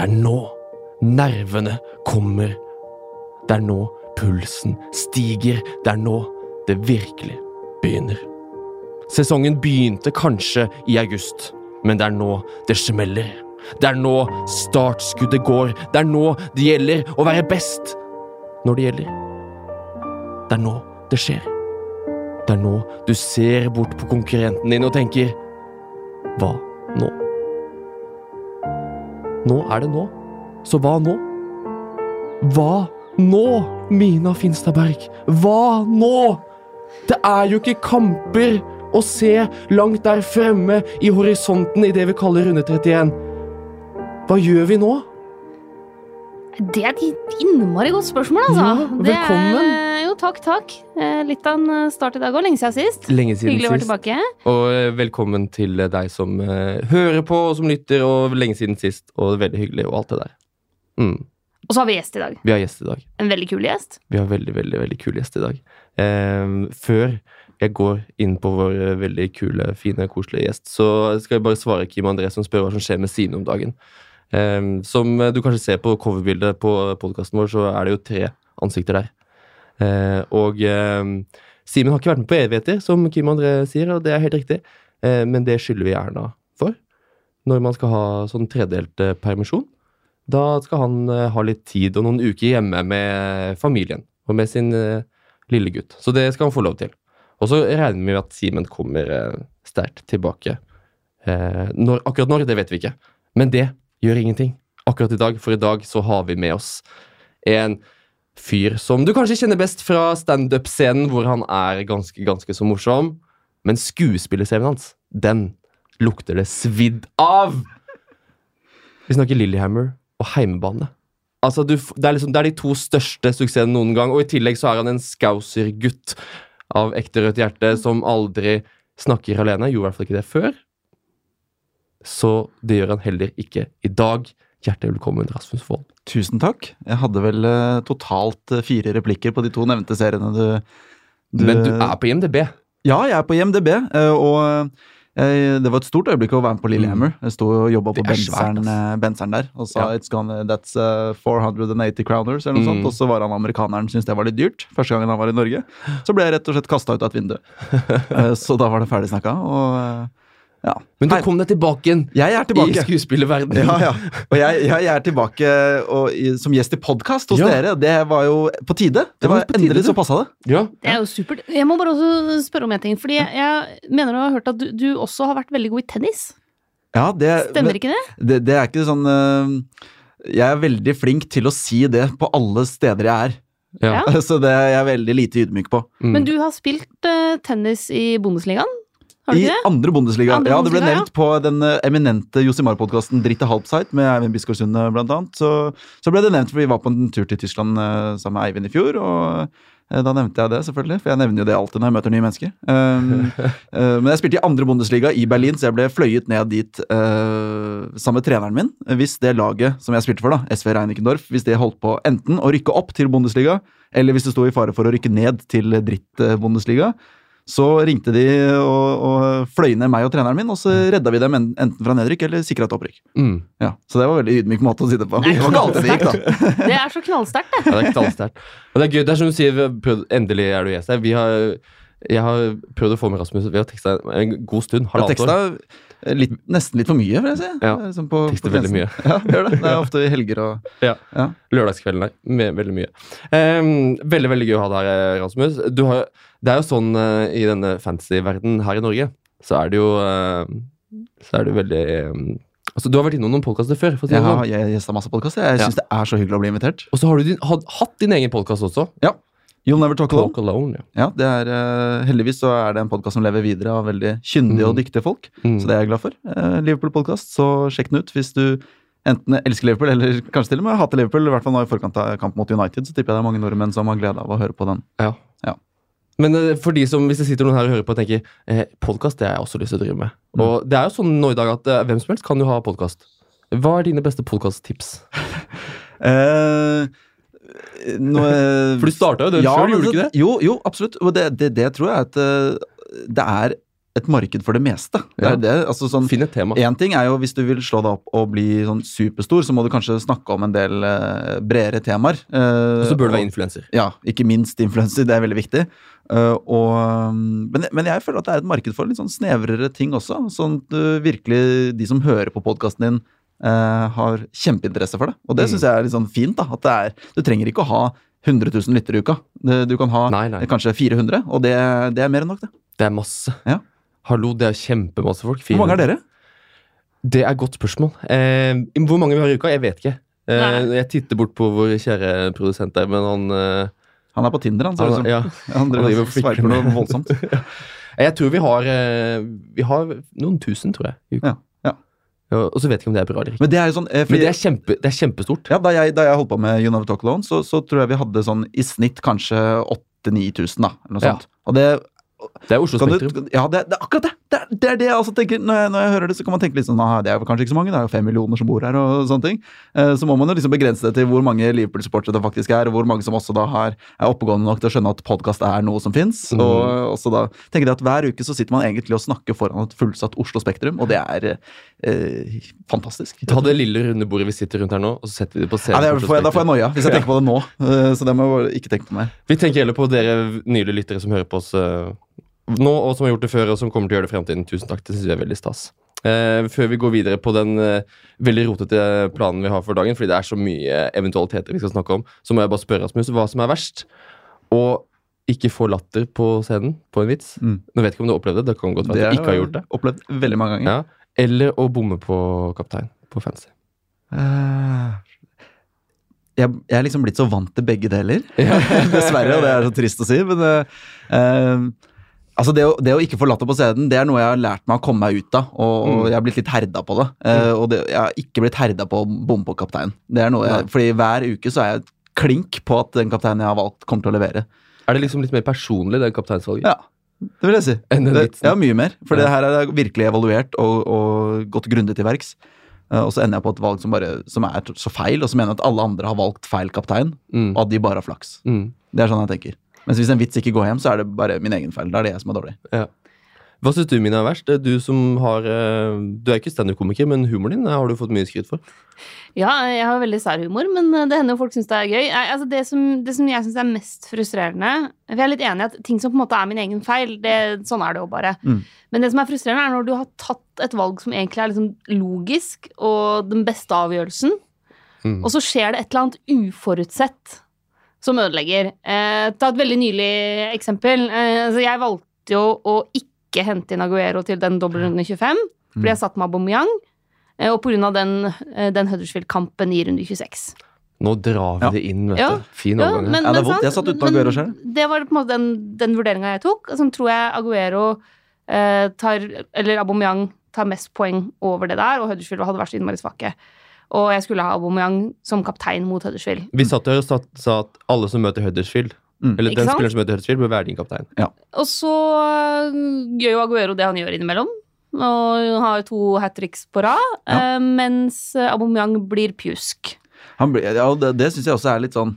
det er nå nervene kommer. Det er nå pulsen stiger. Det er nå det virkelig begynner. Sesongen begynte kanskje i august, men det er nå det smeller. Det er nå startskuddet går. Det er nå det gjelder å være best når det gjelder. Det er nå det skjer. Det er nå du ser bort på konkurrenten din og tenker Hva nå? Nå er det nå. Så hva nå? Hva nå, Mina Finstadberg? Hva nå? Det er jo ikke kamper å se langt der fremme i horisonten i det vi kaller runde 31. Hva gjør vi nå? Det er et innmari godt spørsmål, altså. Ja, velkommen. Er, jo, takk, takk. Eh, Litt av en start i dag òg. Lenge siden sist. Lenge siden Hyggelig å være tilbake. Og eh, velkommen til deg som eh, hører på og som lytter, og lenge siden sist, og veldig hyggelig, og alt det der. Mm. Og så har vi gjest i dag. Vi har gjest i dag. En veldig kul gjest. Vi har veldig, veldig, veldig kul gjest i dag. Eh, før jeg går inn på vår eh, veldig kule, fine, koselige gjest, så skal jeg bare svare Kim André som spør hva som skjer med Sine om dagen. Eh, som eh, du kanskje ser på coverbildet på podkasten vår, så er det jo tre ansikter der. Eh, og eh, Simen har ikke vært med på evigheter, som Kim André sier, og det er helt riktig. Eh, men det skylder vi Erna for. Når man skal ha sånn tredelt eh, permisjon. Da skal han eh, ha litt tid og noen uker hjemme med familien og med sin eh, lille gutt. Så det skal han få lov til. Og så regner vi med at Simen kommer eh, sterkt tilbake. Eh, når, akkurat når, det vet vi ikke. Men det gjør ingenting akkurat i dag, for i dag så har vi med oss en fyr som du kanskje kjenner best fra standup-scenen, hvor han er ganske, ganske så morsom. Men skuespillerscenen hans, den lukter det svidd av! Vi snakker Lillehammer og Heimebane. Altså, du, det, er liksom, det er de to største suksessene noen gang, og i tillegg så er han en Scouser-gutt av ekte rødt hjerte som aldri snakker alene. Gjorde i hvert fall ikke det før. Så det gjør han heller ikke i dag. Hjertelig velkommen, Rasmus Wold. Tusen takk. Jeg hadde vel eh, totalt eh, fire replikker på de to nevnte seriene du, Men du er på IMDb. Ja, jeg er på IMDb, eh, og eh, det var et stort øyeblikk å være med på Lillehammer. Jeg sto og jobba på Mm. Er benseren, benseren der og sa Ja. it's gone, that's eh, 480 crowners, eller noe Mm. sånt. Og så var han amerikaneren syntes det var litt dyrt. Første gangen han var i Norge. Så ble jeg rett og slett kasta ut av et vindu. Så da var det ferdig snakka, og ja. Men du kom deg tilbake igjen Jeg er i tilbake. skuespillerverdenen. Ja, ja. Og jeg, jeg, er tilbake og, i, som gjest i podkast hos Ja. dere. Det var jo på tide. Det Det var var på tide, Endelig du. så passa det. Ja. Det er jo supert. Jeg må bare også spørre om en ting. Fordi jeg, jeg mener å ha hørt at du, du også har vært veldig god i tennis. Ja, det, Stemmer ikke det? det? Det er ikke sånn øh, Jeg er veldig flink til å si det på alle steder jeg er. Ja. Ja. Så det er jeg veldig lite ydmyk på. Mm. Men du har spilt uh, tennis i Bundesligaen? Har du I det? andre Bundesliga. Andre ja, det ble Bundesliga, nevnt på den øh, eminente Josimar-podkasten Dritt til halvside med Eivind Biskår Sunde, blant annet. Så, så ble det nevnt, for vi var på en tur til Tyskland øh, sammen med Eivind i fjor. og da nevnte jeg det, selvfølgelig, for jeg nevner jo det alltid når jeg møter nye mennesker. Um, uh, men jeg spilte i andre Bundesliga i Berlin, så jeg ble fløyet ned dit uh, sammen med treneren min. Hvis det laget som jeg spilte for, da, SV Reinickendorf, hvis det holdt på enten å rykke opp til Bundesliga, eller hvis det sto i fare for å rykke ned til dritt-Bundesliga, så ringte de og, og fløy ned meg og treneren min, og så redda vi dem enten fra nedrykk eller sikra et opprykk. Mm. Ja, så det var veldig ydmyk måte å si det på. Det var ikke alltid det gikk, da. Det er så knallsterkt, det. Ja, det er knallsterkt. Og det er gøy. Det er som du sier, prøvd, endelig er du gjest her. Vi har, jeg har prøvd å få med Rasmus Vi har teksta en god stund. Halvannet år. Teksta litt, nesten litt for mye, vil jeg si. Ja, Liksom på, tekster på veldig mye. Ja, gjør det. Det er ofte i helger og Ja. Ja. Lørdagskvelden her. Med, veldig mye. Um, veldig veldig gøy å ha deg her, Rasmus. Du har, det er jo sånn uh, i denne fantasy-verdenen her i Norge, så er det jo uh, Så er det jo veldig um, Altså, Du har vært innom noen podkaster før. Si Jeg det har sånn. jeg gjesta masse podkaster. Jeg Ja. det er så hyggelig å bli invitert. Og så har du din, had, hatt din egen podkast også. You'll Never Talk Alone. Talk Alone. Ja. Ja, det er, eh, heldigvis så er det en podkast som lever videre av veldig kyndige og Mm. dyktige folk. Mm. Så det er jeg glad for. Eh, Liverpool-podkast, så sjekk den ut hvis du enten elsker Liverpool eller kanskje til og med hater Liverpool. I hvert fall nå i forkant av kamp mot United, så tipper jeg det er mange nordmenn som har glede av å høre på den. Ja. Ja. Men eh, for de som, hvis det sitter noen her og hører på og tenker eh, podkast, det har jeg også lyst til å drive med. Mm. Og det er jo sånn nå i dag at eh, hvem som helst kan jo ha podkast. Hva er dine beste podkasttips? Eh, nå, eh, For du starta jo det ja, sjøl, gjorde du ikke det? Jo, jo, absolutt. Og det, det, det tror jeg at eh, det er et marked for det meste. Ja. det, altså sånn, Finn et tema. Én ting er jo hvis du vil slå deg opp og bli sånn superstor, så må du kanskje snakke om en del uh, bredere temaer. Uh, Og så bør du være influenser. Ja, ikke minst influenser. Det er veldig viktig. Uh, og, men, men jeg føler at det er et marked for litt sånn snevrere ting også. Sånn at du virkelig, de som hører på podkasten din, eh, har kjempeinteresse for det. Og det Mm. syns jeg er litt sånn fint. da, at det er, Du trenger ikke å ha 100 000 lyttere i uka. Du kan ha Nei, nei. kanskje 400, og det, det er mer enn nok, det. Det er masse. Ja. Hallo, det er kjempemasse folk. Hvor mange er dere? Det er et godt spørsmål. Eh, hvor mange vi har i uka? Jeg vet ikke. Eh, jeg titter bort på vår kjære produsent der, men han eh, Han er på Tinder, han. ser det ut som. ja. Han driver og sveiper noe voldsomt. voldsomt. Jeg tror vi har eh, Vi har noen tusen, tror jeg. i uka. Ja, ja. Ja, og så vet jeg ikke om det er bra eller ikke. Men det er jo sånn eh, Men det er, kjempe, det er kjempestort. ja, da, jeg, da jeg holdt på med You Never Talk Alone, så, så tror jeg vi hadde sånn i snitt kanskje 8000-9000, da. Eller noe Ja. sånt. Og det Det er Oslo Spektrum. du, ja, det, det er akkurat det! Det er, det er det jeg altså tenker. Når jeg, når jeg hører det, så kan man tenke litt sånn ah, Det er kanskje ikke så mange, det er jo fem millioner som bor her, og sånne ting. Eh, så må man jo liksom begrense det til hvor mange Liverpool-supportere det faktisk er, og hvor mange som også da har, er oppegående nok til å skjønne at podkast er noe som fins. Mm. Og også da tenker jeg at hver uke så sitter man egentlig og snakker foran et fullsatt Oslo Spektrum, og det er eh, fantastisk. Ta det lille runde bordet vi sitter rundt her nå, og så setter vi det på Ja, det får jeg, da får jeg noia, hvis jeg tenker på det nå. Eh, så det må jeg ikke tenke på mer. Vi tenker heller på dere nylige lyttere som hører på oss eh, nå, og som har gjort det før, og som kommer til å gjøre det i fremtiden. Tusen takk, det synes vi er veldig stas. Eh, før vi går videre på den eh, veldig rotete planen vi har for dagen, fordi det er så mye eventualiteter vi skal snakke om, så må jeg bare spørre Rasmus hva som er verst. Og ikke få latter på scenen på en vits. Mm. Nå vet jeg ikke om du har opplevd det, det kan godt være at du ikke har gjort det. opplevd veldig mange ganger. Ja. Eller å bomme på kaptein på fancy. Uh, jeg, jeg er liksom blitt så vant til begge deler. Dessverre, og det er så trist å si, men eh, Altså det å, det å ikke få latter på scenen, det er noe jeg har lært meg å komme meg ut av. Og, og Mm. jeg har blitt litt herda på det. Eh, og det, jeg har ikke blitt herda på å bomme på kaptein. Det er noe jeg, Nei. fordi hver uke så er jeg klink på at den kapteinen jeg har valgt, kommer til å levere. Er det liksom litt mer personlig, det kapteinsvalget? Ja, det vil jeg si. Det, ja, mye mer. For Ja. det her er virkelig evaluert og, og gått grundig til verks. Eh, og så ender jeg på et valg som, bare, som er så feil, og så mener jeg at alle andre har valgt feil kaptein, Mm. og at de bare har flaks. Mm. Det er sånn jeg tenker. Mens hvis en vits ikke går hjem, så er det bare min egen feil. Da er det jeg som er dårlig. Hva syns du, Mina, er verst? Er Du som har eh, Du er ikke standup-komiker, men humoren din eh, har du fått mye skryt for. Ja, jeg har veldig sær humor, men eh, det hender jo folk syns det er gøy. Altså det, som, det som jeg syns er mest frustrerende For jeg er litt enig i at ting som på en måte er min egen feil, det, sånn er det jo bare. Mm. Men det som er frustrerende, er når du har tatt et valg som egentlig er liksom logisk og den beste avgjørelsen, Mm. og så skjer det et eller annet uforutsett som ødelegger. Eh, ta et veldig nylig eksempel. Eh, altså jeg valgte jo å ikke hente inn Aguero til den dobbeltrunde 25, fordi jeg satt med Aubameyang. eh, Og pga. den, eh, den Huddersfield-kampen i runde 26. Nå drar vi Ja. det inn, vet Ja. du. Fin Ja, overgang. men, Ja, det er vondt. Jeg satt uten Aguero sjøl. Det var på en måte den, den vurderinga jeg tok. Som tror jeg Aguero eh, tar Eller Aubameyang tar mest poeng over det der, og Huddersfield hadde vært så innmari svake. Og jeg skulle ha Aubameyang som kaptein mot Huddersfield. Vi satt her og sa at alle som møter Huddersfield, Mm. eller den spilleren som møter Huddersfield, bør være din kaptein. Og så gjør jo Aguero det han gjør innimellom. Og har to hat tricks på rad. Ja. eh, mens Aubameyang blir pjusk. Han blir, ja, det det syns jeg også er litt sånn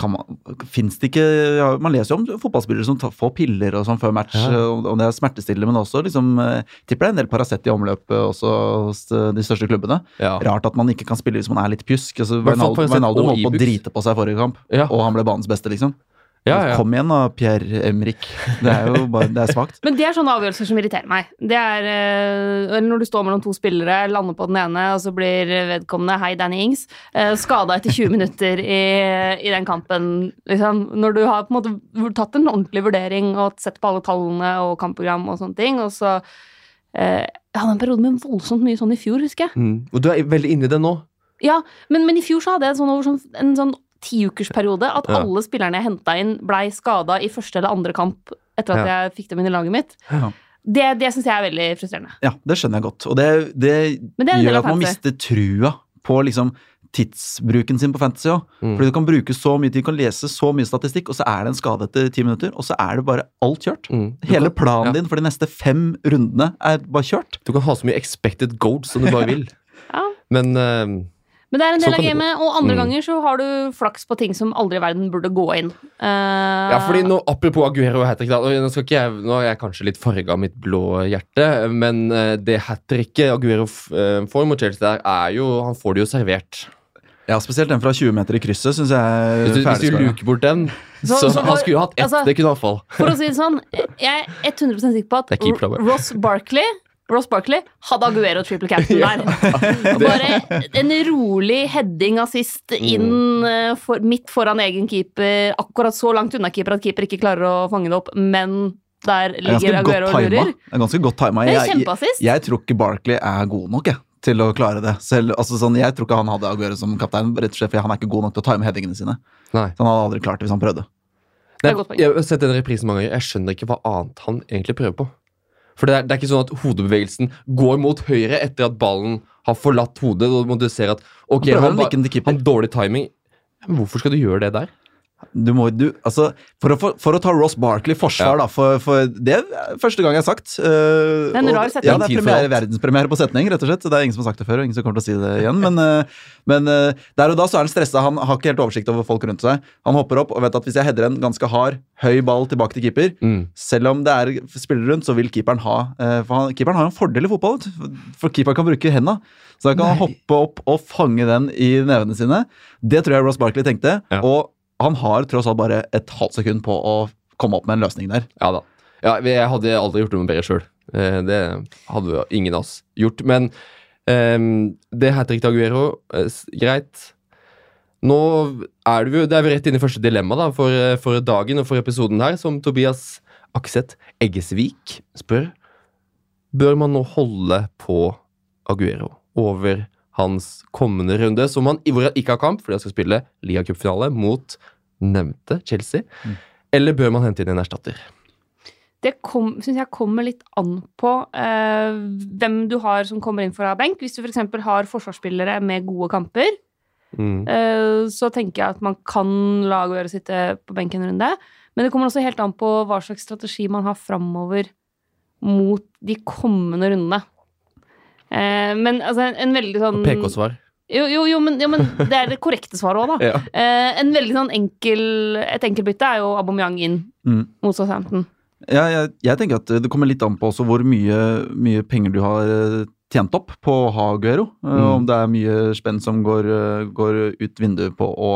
kan man, det ikke ja, Man leser jo om fotballspillere som tar, får piller og sånn før match, Ja. eh, om det er smertestillende, men også liksom eh, Tipper det er en del Paracet i omløp eh, også hos eh, de største klubbene. Ja. Rart at man ikke kan spille hvis man er litt pjusk. Altså, Wijnaldum holdt på å drite på seg forrige kamp, Ja. og han ble banens beste, liksom. Ja, ja. Kom igjen da, Pierre Emrik. Det er jo bare, det er svakt. Men det er sånne avgjørelser som irriterer meg. Det er øh, eller når du står mellom to spillere, lander på den ene, og så blir vedkommende, hei Danny Ings, uh, skada etter 20 minutter i, i den kampen. Liksom. Når du har på en måte tatt en ordentlig vurdering og sett på alle tallene og kampprogram og sånne ting, og så eh, Jeg hadde en periode med voldsomt mye sånn i fjor, husker jeg. Mm. Og du er veldig inne i det nå. Ja, men, men i fjor så hadde jeg sånn over sånn, en sånn tiukersperiode at Ja. alle spillerne jeg henta inn, blei skada i første eller andre kamp etter at jeg fikk dem inn i laget mitt. Ja. Det, det syns jeg er veldig frustrerende. Ja, det skjønner jeg godt. Og det, det, det gjør at man mister trua på liksom tidsbruken sin på fantasy òg. Mm. Fordi du kan bruke så mye tid, du kan lese så mye statistikk, og så er det en skade etter ti minutter, og så er det bare alt kjørt. Mm. Hele kan- planen ja. din for de neste fem rundene er bare kjørt. Du kan ha så mye expected goals som du bare vil. Ja. Men eh, Men det er en del av gamet, og andre Mm. ganger så har du flaks på ting som aldri i verden burde gå inn. Uh, Ja, fordi nå, Apropos Aguero og hat trick, da, nå, skal ikke jeg, nå er jeg kanskje litt farga av mitt blå hjerte, men eh, det hat tricket Aguero eh, får mot Chelsea der, er jo Han får det jo servert. Ja, Spesielt den fra 20 meter i krysset syns jeg Hvis du, hvis du luker bort den, Så- så, så han skulle jo hatt ett. altså- det kunne han fall. For å si det sånn, jeg er 100 sikker på at. Ross Barkley Ross Barkley hadde Aguero triple captain der. Bare en rolig heading assist Mm. inn eh, for, midt foran egen keeper, akkurat så langt unna keeper at keeper ikke klarer å fange det opp, men der er ligger Aguero og lurer. Det er ganske godt tima. Er Jeg, jeg, jeg tror ikke Barkley er god nok jeg, til å klare det. Selv, altså, sånn, jeg tror ikke han hadde Aguero som kaptein, rett og slett for han er ikke god nok til å time headingene sine. Nei. Så han hadde aldri klart det hvis han prøvde. Det er Nei, jeg har sett den reprisen mange ganger. Jeg skjønner ikke hva annet han egentlig prøver på. For det er, det er ikke sånn at hodebevegelsen går mot høyre etter at ballen har forlatt hodet. Og du ser at ok, Han han, han dårlig timing. Men hvorfor skal du gjøre det der? Du må, du, altså, for, å, for, for å ta Ross Barkley forsvar, Ja. da, for, for det er første gang jeg har sagt. Uh, Det er en rar setning. Ja, det er premiere, verdenspremiere på setning, rett og slett. Så det er ingen som har sagt det før, og ingen som kommer til å si det igjen. Men, uh, men uh, der og da så er han stressa, han har ikke helt oversikt over folk rundt seg. Han hopper opp og vet at hvis jeg header en ganske hard, høy ball tilbake til keeper, Mm. selv om det er spillere rundt, så vil keeperen ha For han, keeperen har jo en fordel i fotball, vet du. for keeperen kan bruke henda. Så da kan han hoppe opp og fange den i nevene sine. Det tror jeg Ross Barkley tenkte. Ja. Og han har tross alt bare et halvt sekund på å komme opp med en løsning der. Ja da. Ja, jeg hadde aldri gjort noe bedre sjøl. Det hadde ingen av oss gjort. Men um, det trick til Aguero, eh, greit. Nå er det, jo, det er vi rett inne i første dilemma da, for, eh, for dagen og for episoden her, som Tobias Akseth Eggesvik spør. Bør man nå holde på Aguero over hans kommende runde, som han hvor han ikke har kamp, fordi han skal spille ligacupfinale mot nevnte Chelsea? Eller bør man hente inn en erstatter? Det kom, syns jeg kommer litt an på eh, hvem du har som kommer inn fra benk. Hvis du f.eks. har forsvarsspillere med gode kamper, Mm. eh, så tenker jeg at man kan la Aguero sitte på benken en runde. Men det kommer også helt an på hva slags strategi man har framover mot de kommende rundene. Eh, men altså, en, en veldig sånn PK-svar. Jo, jo, jo, men, jo, men det er det korrekte svaret òg, da. Ja. Eh, en veldig sånn enkel Et enkeltbytte er jo Aubameyang inn Mm. mot Southampton. Ja, jeg, jeg tenker at det kommer litt an på også hvor mye, mye penger du har eh, tjent opp på å ha Guero. Eh, Mm. Om det er mye spenn som går, eh, går ut vinduet på å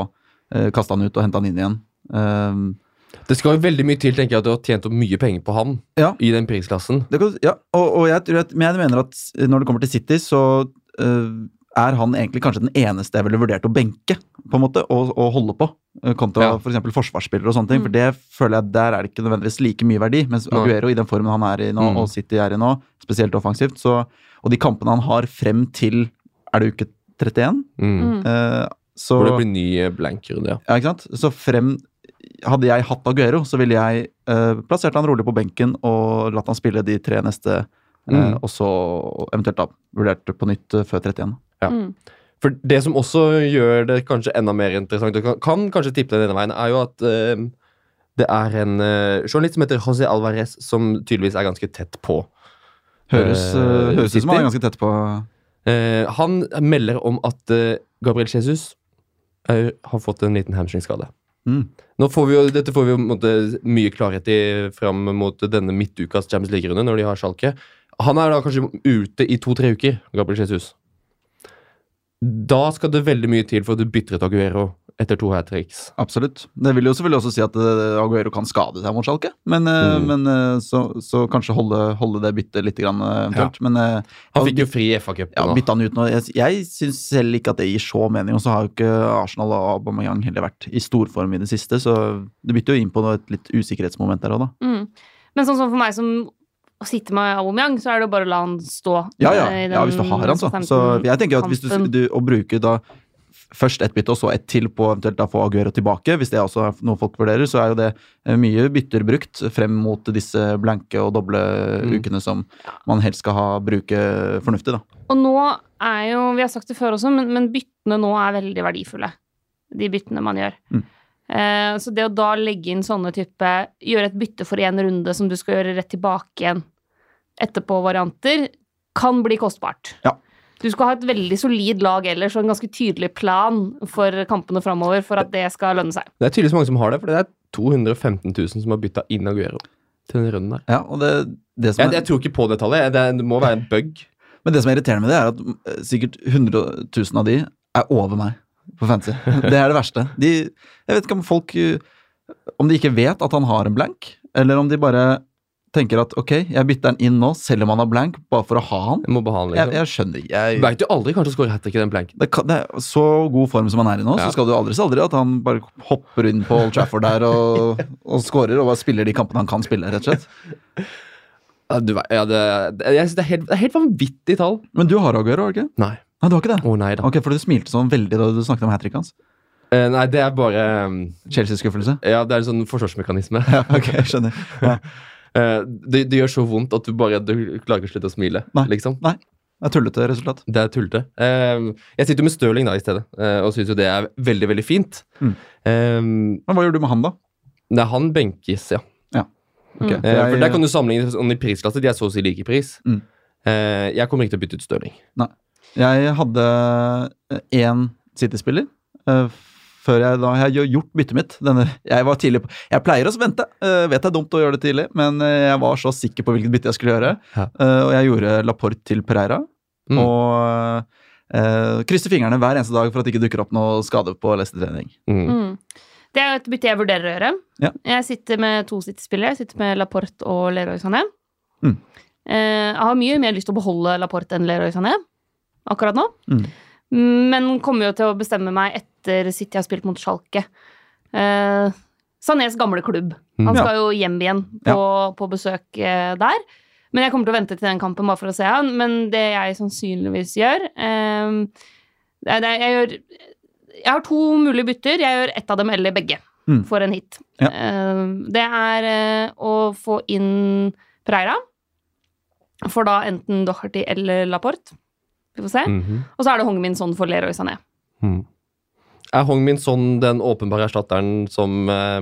eh, kaste han ut og hente han inn igjen. Eh, Det skal jo veldig mye til, tenker jeg, at du har tjent opp mye penger på han Ja. i den prisklassen. Det kan, ja, og, og jeg, tror at, men jeg mener at når det kommer til City, så er han egentlig kanskje den eneste jeg ville vurdert å benke, på en måte, og, og holde på. øh, Kontra Ja. for f.eks. forsvarsspillere og sånne ting. For det føler jeg der er det ikke nødvendigvis like mye verdi. Mens Aguero i den formen han er i nå, Mm. og City er i nå, spesielt offensivt, så, og de kampene han har frem til Er det uke 31? Mm. Mm. Eh, så Hvor det blir ny eh, blank-runde, ja. ja, ikke sant? Så frem Hadde jeg hatt Aguero, så ville jeg eh, plassert han rolig på benken og latt han spille de tre neste, eh, Mm. og så eventuelt da vurdert på nytt eh, før 31. Ja. Mm. For det som også gjør det kanskje enda mer interessant, og kan, kan kanskje tippe den ene veien, er jo at uh, det er en uh, journalist som heter José Alvarez, som tydeligvis er ganske tett på. Høres, eh, høres ut som han er ganske tett på han melder om at Gabriel Jesus er, har fått en liten hamstringskade. mm. Nå får vi jo, dette får vi jo måte, mye klarhet i fram mot denne midtukas Champions League-runde, når de har Schalke. Han er da kanskje ute i to-tre uker, Gabriel Jesus. Da skal det veldig mye til for at du bytter ut Aguero etter to hat tricks. Absolutt. Det vil jo selvfølgelig også si at eh, Aguero kan skade seg mot Schalke, men, eh, Mm. men eh, så, så kanskje holde, holde det byttet litt grann, eventuelt. Ja. Men Han fikk jo fri i FA-cupen. ja, nå. bytte han ut nå. Jeg, jeg syns selv ikke at det gir så mening, og så har jo ikke Arsenal og Aubameyang heller vært i storform i det siste, så det bytter jo inn på noe, et litt usikkerhetsmoment der òg, da. Mm. Men sånn som for meg som sitter med Aubameyang, så er det jo bare å la han stå. Ja, ja. eh, ja hvis du har han, så. Så jeg tenker at hvis du, du Å bruke da først ett bytte og så ett til på eventuelt da få Aguero tilbake, hvis det er også er noe folk vurderer, så er jo det eh, mye bytter brukt frem mot disse blanke og doble Mm. ukene som man helst skal ha bruke fornuftig, da. Og nå er jo, vi har sagt det før også, men, men byttene nå er veldig verdifulle. De byttene man gjør. Mm. Eh, så det å da legge inn sånne type Gjøre et bytte for én runde som du skal gjøre rett tilbake igjen etterpå-varianter, kan bli kostbart. Ja. Du skal ha et veldig solid lag ellers og en ganske tydelig plan for kampene framover for at det skal lønne seg. Det er tydeligvis mange som har det, for det er 215 000 som har bytta inn Aguero til denne runden der. Ja, og det, det som Jeg, er, jeg tror ikke på det tallet. Det, det må være en bug. Men det som er irriterende med det, er at eh, sikkert 100 000 av de er over meg på fancy. Det er det verste. De, jeg vet ikke om folk eh, Om de ikke vet at han har en blank, eller om de bare tenker at ok, jeg bytter den inn nå, selv om han har blank, bare for å ha han. Jeg må behandle Jeg, liksom. jeg skjønner ikke. Jeg, veit jo aldri kanskje å score hat trick i den blank. det, kan, det er så god form som han er i nå, Ja. så skal du aldri si aldri at han bare hopper inn på Old Trafford der og, og scorer og bare spiller de kampene han kan spille, rett og slett. Ja, du ja, det, det, jeg synes det, er helt, det er helt vanvittig tall. Men du har Aguero, har du ikke? Nei. Nei, det var ikke det? Å nei da. Ok, for du smilte sånn veldig da du snakket om hat tricket hans. Eh, nei, det er bare um, Chelsea-skuffelse. Ja, det er en sånn forsvarsmekanisme. Ja, ok, jeg skjønner. Ja. Eh, det, det gjør så vondt at du bare du klarer ikke å slutte å smile. Nei. liksom. Det er tullete resultat. Det er tullete. Eh, jeg sitter jo med Stirling da i stedet, eh, og syns jo det er veldig, veldig fint. Mm. Eh, Men hva gjør du med han, da? nei, han benkes, ja. ja. Ok, Mm. for Der kan du sammenligne sånn i prisklasse. De er så å si like pris. Mm. Jeg kommer ikke til å bytte ut Stirling. Jeg hadde én City-spiller eh, før jeg da Jeg har gjort byttet mitt. Denne, jeg var tidlig på Jeg pleier å vente. eh, vet det er dumt å gjøre det tidlig, men eh, jeg var så sikker på hvilket bytte jeg skulle gjøre. Ja. Eh, og jeg gjorde Laporte til Pereira. Mm. Og uh, krysser fingrene hver eneste dag for at det ikke dukker opp noe skade på neste trening. Mm. Mm. Det er et bytte jeg vurderer å gjøre. Ja. Jeg sitter med to City-spillere. Jeg sitter med Laporte og Leroy Sané. Mm. Eh, jeg har mye mer lyst til å beholde Laporte enn Leroy Sané akkurat nå. Mm. Men kommer jo til å bestemme meg etter City har spilt mot Schalke. Eh, Sanés gamle klubb. Han Mm. skal jo hjem igjen på, på besøk eh, der. Men jeg kommer til å vente til den kampen bare for å se han. Men det jeg sannsynligvis gjør eh, det det jeg, gjør jeg har to mulige bytter. Jeg gjør ett av dem eller begge Mm. for en hit. Ja. Eh, det er eh, å få inn Preira. For da enten Doherty eller Laporte. Vi får se. Mhm. Og så er det Hong Min Son for Leroy Sané. Mm. Er Hong Min Son den åpenbare erstatteren som eh,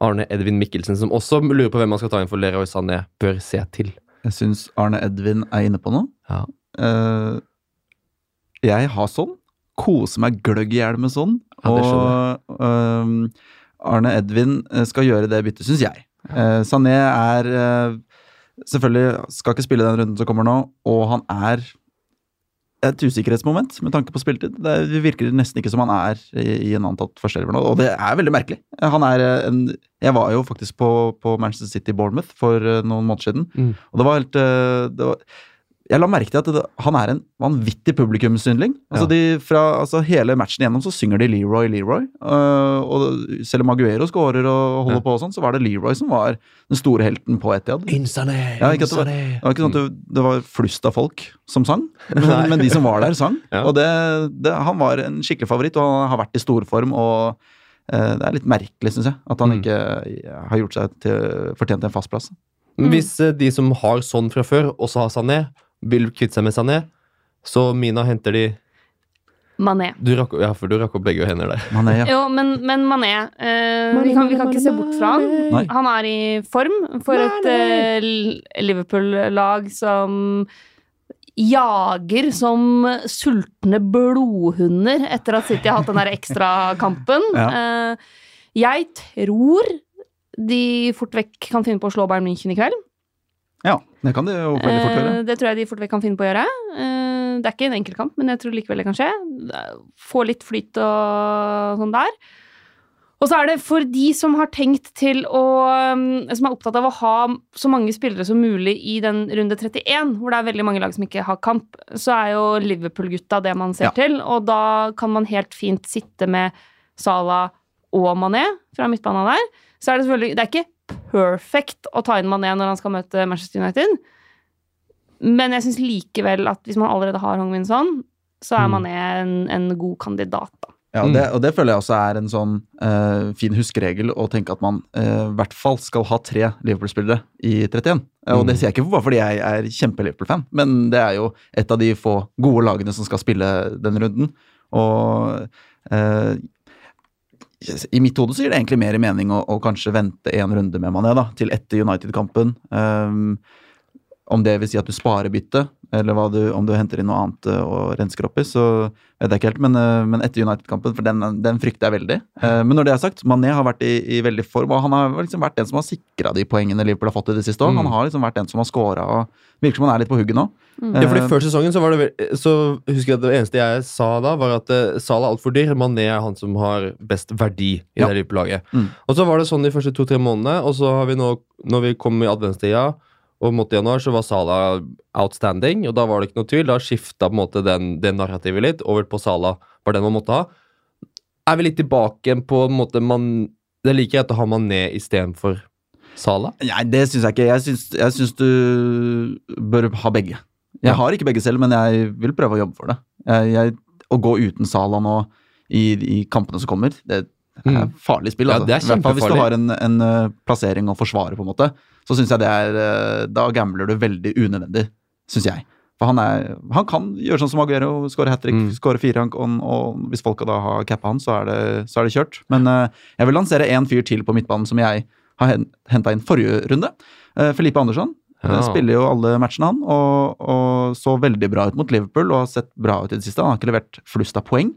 Arne Edvin Mikkelsen, som også lurer på hvem man skal ta inn for Leroy Sané, bør se til? Jeg syns Arne Edvin er inne på noe. Ja. Eh, jeg har sånn. Koser meg gløgg i hjel med sånn. Ja, og ehm, Arne Edvin eh, skal gjøre det byttet, syns jeg. Eh, Sané er eh, Selvfølgelig skal ikke spille den runden som kommer nå, og han er et usikkerhetsmoment med tanke på spilletid. Det er- virker nesten ikke som han er i, i en antatt førsteelver nå, og det er veldig merkelig. Han er eh, en Jeg var jo faktisk på, på Manchester City Bournemouth for eh, noen måneder siden, Mm. og det var helt eh, det var, Jeg la merke til at det, han er en vanvittig publikumsyndling. Altså Ja. de, fra, altså hele matchen igjennom så synger de Leroy, Leroy. Uh, og selv om Aguero scorer og holder Ja. på og sånn, så var det Leroy som var den store helten på Etiad. Insane, Ja, ikke at det var- Det var ikke sånn at det, det var flust av folk som sang, men, men de som var der, sang. Og han var en skikkelig favoritt, og han har vært i storform. Og uh, det er litt merkelig, syns jeg, at han Mm. ikke eh, har gjort seg til, fortjent en fast plass. Mm. hvis de som har sånn fra før, også har Sané, vil kvitte seg med Sané, så Mina henter de Mané. du rakk, Ja, for du rakk opp begge hender der. Man er, ja. Jo, men, men Mané eh, vi, kan, vi kan ikke se bort fra han. Nei. Han er i form for et eh, Liverpool-lag som jager som sultne blodhunder etter at City har hatt den der ekstrakampen. Ja. Eh, jeg tror de fort vekk kan finne på å slå Bayern München i kveld. Ja, det kan de jo veldig fort gjøre. Eh, det tror jeg de fort vekk kan finne på å gjøre. Eh, det er ikke en enkel kamp, men jeg tror likevel det kan skje. Få litt flyt og sånn der. Og så er det for de som har tenkt til å um, Som er opptatt av å ha så mange spillere som mulig i den runde 31, hvor det er veldig mange lag som ikke har kamp, så er jo Liverpool-gutta det man ser Ja. til. Og da kan man helt fint sitte med Salah og Mané fra midtbanen der. Så er det selvfølgelig Det er ikke perfect å ta inn Mané når han skal møte Manchester United. Men jeg syns likevel at hvis man allerede har Hong Min Son, så er Mm. Mané en, en god kandidat, da. Ja, og det, og det føler jeg også er en sånn uh, fin huskeregel å tenke at man uh, i hvert fall skal ha tre Liverpool-spillere i 31. Mm. Og det Mm. sier jeg ikke bare fordi jeg er kjempe-Liverpool-fan, men det er jo et av de få gode lagene som skal spille den runden. Og eh, i mitt hode så gir det egentlig mer mening å, å kanskje vente en runde med Mané da, til etter United-kampen. Um, om det vil si at du sparer byttet, eller hva du, om du henter inn noe annet eh, og rensker opp i, så vet jeg ikke helt. Men, eh, men etter United-kampen, for den, den, frykter jeg veldig. Eh, men når det er sagt, Mané har vært i, i veldig form, og han har liksom vært den som har sikra de poengene Liverpool har fått i det siste år. Mm. Han har liksom vært den som har scora, og virker som han er litt på hugget nå. Mm. Ja, fordi Før sesongen så var det så husker jeg at det eneste jeg sa da, var at uh, Salah er altfor dyr. Mané er han som har best verdi i Ja. det Liverpool-laget. Mm. Og så var det sånn de første to-tre månedene, og så har vi nå, når vi kom i adventstida og mot januar, så var Salah outstanding, og da var det ikke noe tvil. Da skifta den, det narrativet litt over på Salah, var den man måtte ha. Er vi litt tilbake på en måte man Det er like greit å ha Mané istedenfor Salah? Nei, det syns jeg ikke. Jeg syns, jeg syns du bør ha begge. Jeg Ja. har ikke begge selv, men jeg vil prøve å jobbe for det. Jeg, jeg, å gå uten Sala nå i, i kampene som kommer, det er Mm. farlig spill. Ja, Altså. det er kjempefarlig. hvis du har en, en eh, plassering å forsvare, på en måte. Så syns jeg det er eh, Da gambler du veldig unødvendig, syns jeg. For han, er, han kan gjøre sånn som Aguero, skåre hat trick, Mm. skåre fire, og, og hvis folka da har cappa han, så er det, så er det kjørt. Men uh, jeg vil lansere én fyr til på midtbanen som jeg har henta inn forrige runde. Uh, Felipe Andersson. Ja. Spiller jo alle matchene, han, og, og så veldig bra ut mot Liverpool og har sett bra ut i det siste. Han har ikke levert flust av poeng,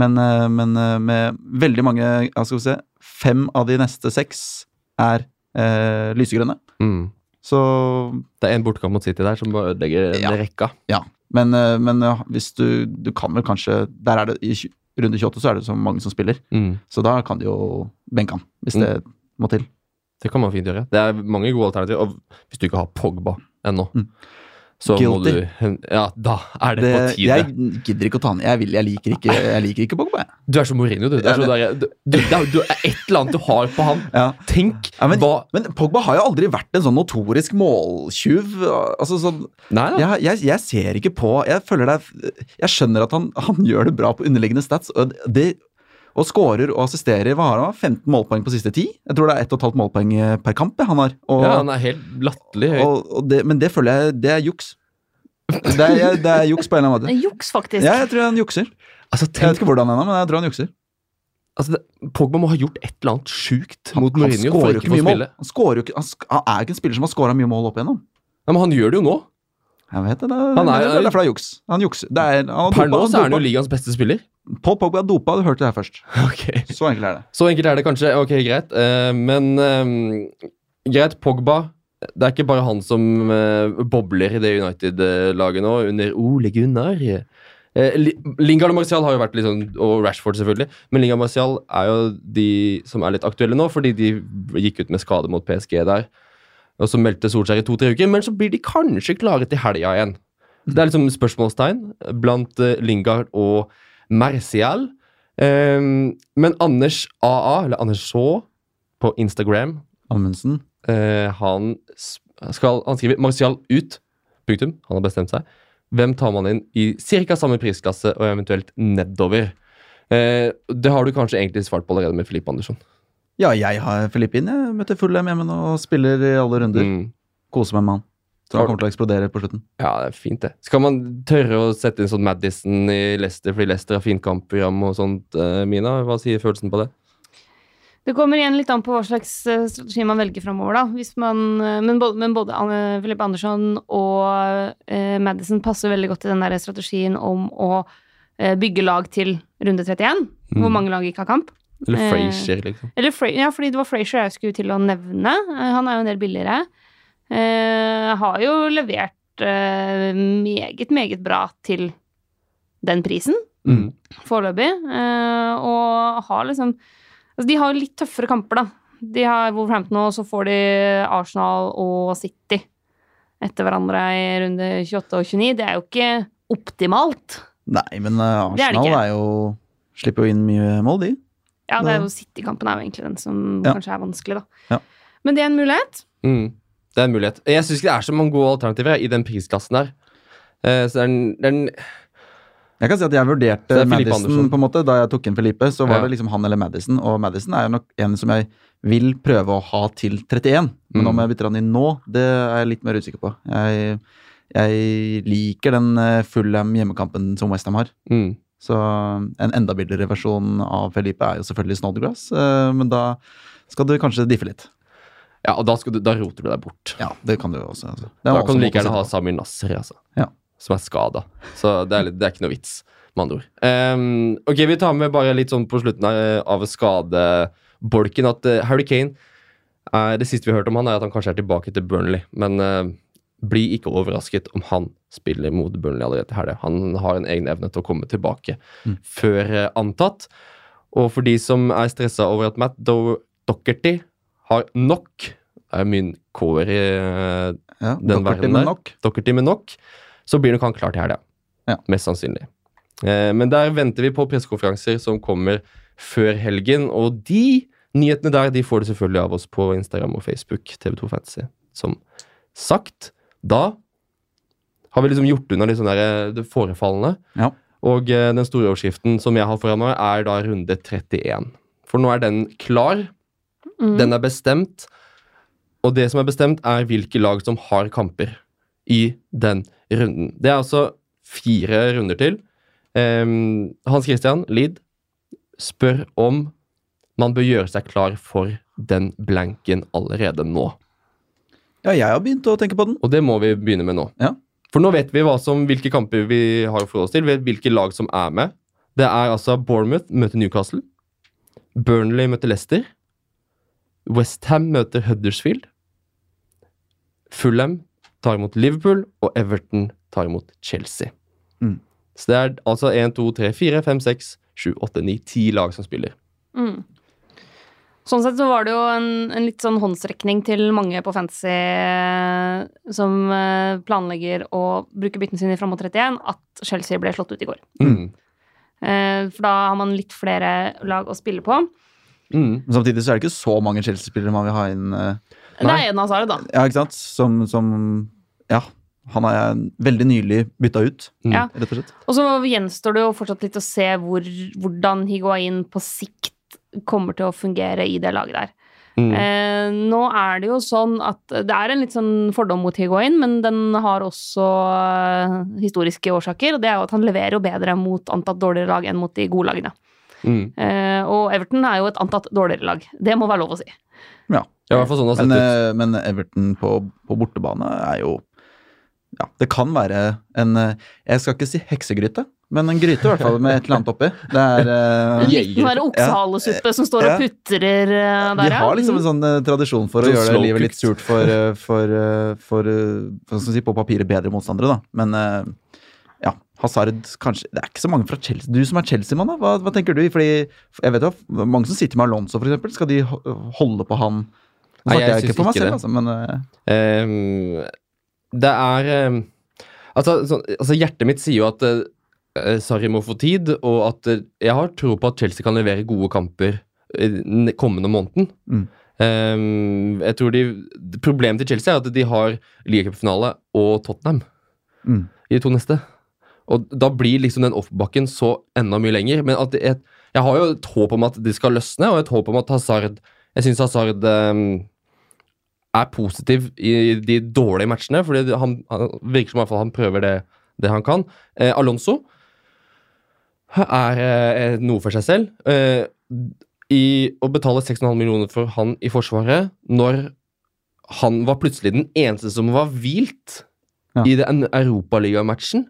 men, uh, men med veldig mange jeg skal vi se, Fem av de neste seks er eh, lysegrønne. Mm. Så Det er en bortekamp mot City der som bare ødelegger Ja. rekka. ja. Men, eh, men ja, hvis du Du kan vel kanskje Der er det i runde 28 så er det så mange som spiller, Mm. så da kan du jo benke han, hvis det må til. Det kan man fint gjøre. Det er mange gode alternativer. Og hvis du ikke har Pogba ennå, Mm. Så må du Ja, da er det, Det, på tide. jeg gidder ikke å ta han. Jeg, vil, jeg liker ikke, jeg liker ikke Pogba. Du er så Mourinho, du. Det er, så der, du, du, det du er et eller annet du har på han. Ja. Tenk Ja, men, hva men Pogba har jo aldri vært en sånn notorisk måltjuv. Altså sånn, Nei jeg, jeg, jeg ser ikke på Jeg føler det Jeg skjønner at han, han gjør det bra på underliggende stats. Og, det, og skårer og assisterer. Hva har han? 15 målpoeng på siste ti? Jeg tror det er 1,5 målpoeng eh, per kamp han har. Og, Ja, han er helt latterlig høy. og, og det, men det føler jeg Det er juks. Det er, det er juks på en eller annen måte. er juks, faktisk. Ja, jeg tror han jukser. Altså, Jeg vet ikke hvordan ennå, men jeg tror han jukser. altså, det, Pogba må ha gjort et eller annet sjukt Han, mot Mourinho for scorer ikke ikke å få mye mål. spille. Han, ikke, han, sk- han er ikke en spiller som har skåra mye mål opp igjennom. Nei, men han gjør det jo nå. Jeg vet det, det, Han er- det er derfor det er juks. Han jukser. Det er, han Per nå så er han jo ligaens beste spiller. Paul Pogba er dopa, du hørte det her først. Okay. Så enkelt er det. Så enkelt er det kanskje. Ok, greit. Eh, men eh, greit, Pogba Det er ikke bare han som eh, bobler i det United-laget nå, under Ole Gunnar. Lingard og Martial har jo vært litt sånn, og Rashford selvfølgelig, men Lingard og Martial er jo de som er litt aktuelle nå, fordi de gikk ut med skade mot PSG der. Og så meldte Solskjær i to-tre uker, men så blir de kanskje klare til helga igjen. Det er liksom spørsmålstegn blant Lingard og Martial. Um, men Anders AA, eller Anders Shaw, på Instagram, Amundsen. Uh, han, skal, han skriver 'Marcial ut'. Punktum. Han har bestemt seg. Hvem tar man inn i ca. samme prisklasse og eventuelt nedover? Uh, det har du kanskje egentlig svart på allerede med Filippe Andersson. Ja, jeg har Filippin. Jeg møter Fullham hjemme og spiller i alle runder. Mm. Koser meg med han. Så han kommer til å eksplodere på slutten. Ja, det er fint, det. Skal man tørre å sette inn sånn Madison i Leicester fordi Leicester har fint kampprogram og sånt, eh, Mina? Hva sier følelsen på det? Det kommer igjen litt an på hva slags eh, strategi man velger framover, da. Hvis man, eh, men både, men både Anne Filippe Andersson og eh, Madison passer veldig godt i den der strategien om å eh, bygge lag til runde 31, hvor Mm. mange lag ikke har kamp. Eller Eh, Frazier, liksom. Eller Fra ja, fordi det var Frazier jeg skulle til å nevne. Eh, Han er jo en del billigere. Eh, har jo levert eh, meget, meget bra til den prisen, Mm. foreløpig. Eh, og har liksom Altså, de har jo litt tøffere kamper, da. De har Wolverhampton, og så får de Arsenal og City etter hverandre i runde 28 og 29. Det er jo ikke optimalt. Nei, men Det er det Arsenal er jo Slipper jo inn mye mål, de. Ja, det er jo City-kampen er jo egentlig den som Ja. kanskje er vanskelig, da. Ja. Men det er en mulighet. Mm. Det er en mulighet. Jeg syns ikke det er så mange gode alternativer i den prisklassen der. Uh, så det er en, det er en Jeg kan si at jeg vurderte Så er Madison på en måte da jeg tok inn Felipe. Så var Ja. det liksom han eller Madison, og Madison er jo nok en som jeg vil prøve å ha til 31. Men Mm. om jeg bytter han inn nå, det er jeg litt mer usikker på. Jeg, jeg liker den eh, Fulham hjemmekampen som Westham har. mm. Så en enda billigere versjon av Felipe er jo selvfølgelig Snodgrass, eh, men da skal du kanskje diffe litt. Ja, og da, du, da roter du deg bort. Ja, det kan du også. Altså. Det Da kan du like gjerne ha. Samir Nasser, altså. Ja. Som er skada. Så det er, litt, det er ikke noe vits, med andre ord. Um, ok, vi tar med bare litt sånn på slutten av, av skadebolken at uh, Harry Kane uh, Det siste vi har hørt om han, er at han kanskje er tilbake til Burnley. Men uh, bli ikke overrasket om han spiller mot Burnley allerede til helga. Han har en egen evne til å komme tilbake Mm. før eh, antatt. Og for de som er stressa over at Matt Do Docherty har nok Det er mye K-er i eh, Ja, den verden der. Dokkertime med nok, så blir nok han klar til helga. Ja. Mest sannsynlig. Eh, men der venter vi på pressekonferanser som kommer før helgen, og de nyhetene der de får du selvfølgelig av oss på Instagram og Facebook, TV2 Fantasy. Som sagt, da har vi liksom gjort unna litt sånn eh, det forefallende. Ja. Og eh, den store overskriften som jeg har foran meg, er da runde 31. For nå er den klar. Mm. Den er bestemt. Og det som er bestemt, er hvilke lag som har kamper i den runden. Det er altså fire runder til. Um, Hans Christian Lid spør om man bør gjøre seg klar for den blanken allerede nå. Ja, jeg har begynt å tenke på den. Og det må vi begynne med nå. Ja. For nå vet vi som, hvilke kamper vi har for oss til. Vi vet hvilke lag som er med. Det er altså Bournemouth møter Newcastle. Burnley møter Leicester. Westham møter Huddersfield. Fulham tar imot Liverpool, og Everton tar imot Chelsea. Mm. Så det er altså 1, 2, 3, 4, 5, 6, 7, 8, 9, 10 lag som spiller. Mm. Sånn sett så var det jo en, en litt sånn håndsrekning til mange på Fantasy eh, som eh, planlegger å bruke byttene sine fram mot 31, at Chelsea ble slått ut i går. Mm. Eh, For da har man litt flere lag å spille på. Mm. Men samtidig så er det ikke så mange Chelsea-spillere man vil ha inn. Uh, Det er en av Sara, da. Ja, ikke sant? Som, som Ja, han jeg veldig nylig bytta ut, Mm. Ja. rett og slett. Og så gjenstår det jo fortsatt litt å se hvor, hvordan Higuain på sikt kommer til å fungere i det laget der. Mm. Eh, nå er det jo sånn at det er en litt sånn fordom mot Higuain, men den har også eh, historiske årsaker, og det er jo at han leverer jo bedre mot antatt dårligere lag enn mot de gode lagene. Mm. Eh, og Everton er jo et antatt dårligere lag. Det må være lov å si. Ja. Ja, i hvert fall sånn det har Men, ut. eh, men Everton på, på bortebane er jo Ja, det kan være en eh, Jeg skal ikke si heksegryte, men en gryte i hvert fall, med et eller annet oppi. Det er uh, En liten sånn der som står og Ja. putrer uh, der, De ja. har liksom en sånn uh, tradisjon for å Sånn gjøre livet litt surt for, uh, for, uh, for skal si, på papiret bedre motstandere, da. Men ja, Hazard kanskje Det er ikke så mange fra Chelsea. Du som er Chelsea-mann, hva, hva tenker du? Fordi jeg vet jo, mange som sitter med Alonso, eksempel. Skal de holde på han? Nå Nei, jeg jeg, ikke for meg ikke selv, det. altså, men uh... um, det er um, altså, så, altså, hjertet mitt sier jo at uh, Sarri må få tid, og at uh, jeg har tro på at Chelsea kan levere gode kamper den kommende måneden. Mm. Um, jeg tror de, Problemet til Chelsea er at de har ligacupfinale og Tottenham mm. i de to neste. Og da blir liksom den oppbakken så enda mye lenger. Men at jeg, jeg har jo et håp om at det skal løsne, og et håp om at Hazard Jeg syns Hazard um, er positiv i de dårlige matchene, fordi det- han, han virker som fall han prøver det, det han kan. Eh, Alonso er eh, noe for seg selv. Eh, i å betale 6,5 millioner for han i Forsvaret når han var plutselig den eneste som var hvilt Ja. i den europaligamatchen.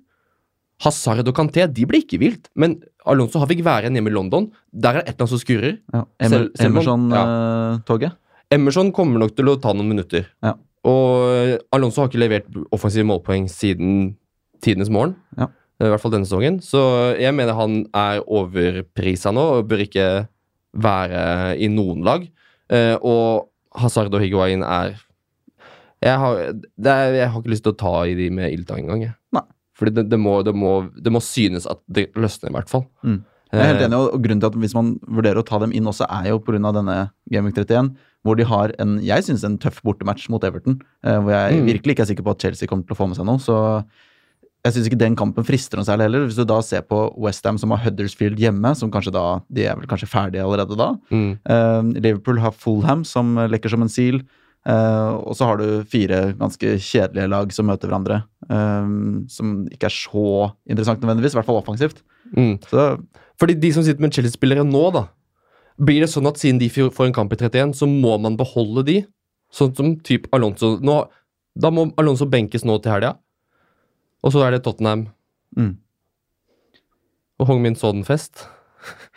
Hazard og Kanté de ble ikke vilt, men Alonso har fikk være igjen hjemme i London. Der er det et eller annet som skurrer. ja. Emer, Selv- selv om- Emerson-toget? Emerson kommer nok til å ta noen minutter. Ja. Og Alonso har ikke levert offensive målpoeng siden tidenes morgen. Ja. I hvert fall denne sesongen. Så jeg mener han er overprisa nå og bør ikke være i noen lag. Eh, og Hazard og Higuain er jeg har, det er jeg har ikke lyst til å ta i de med ildtang engang. Nei. Fordi det, det, må, det, må, det må synes at det løsner, i hvert fall. Mm. Jeg er helt Eh, enig, og grunnen til at hvis man vurderer å ta dem inn også, er jo pga. denne Week 31, hvor de har en, jeg synes en tøff bortematch mot Everton, eh, hvor jeg Mm. virkelig ikke er sikker på at Chelsea kommer til å få med seg noe. Så jeg syns ikke den kampen frister noe særlig heller. Hvis du da ser på Westham som har Huddersfield hjemme, som kanskje da, de er vel kanskje ferdige allerede da. mm, Eh, Liverpool har Fulham, som lekker som en sil. Uh, og så har du fire ganske kjedelige lag som møter hverandre. Eh, som ikke er så interessant nødvendigvis, i hvert fall offensivt. mm. Så Fordi de som sitter med Chelsea-spillere nå, da Blir det sånn at siden de får en kamp i 31, så må man beholde de Sånn som typ Alonso nå, Da må Alonso benkes nå til helga. Og så er det Tottenham Mm. og Hong-Min Son-fest.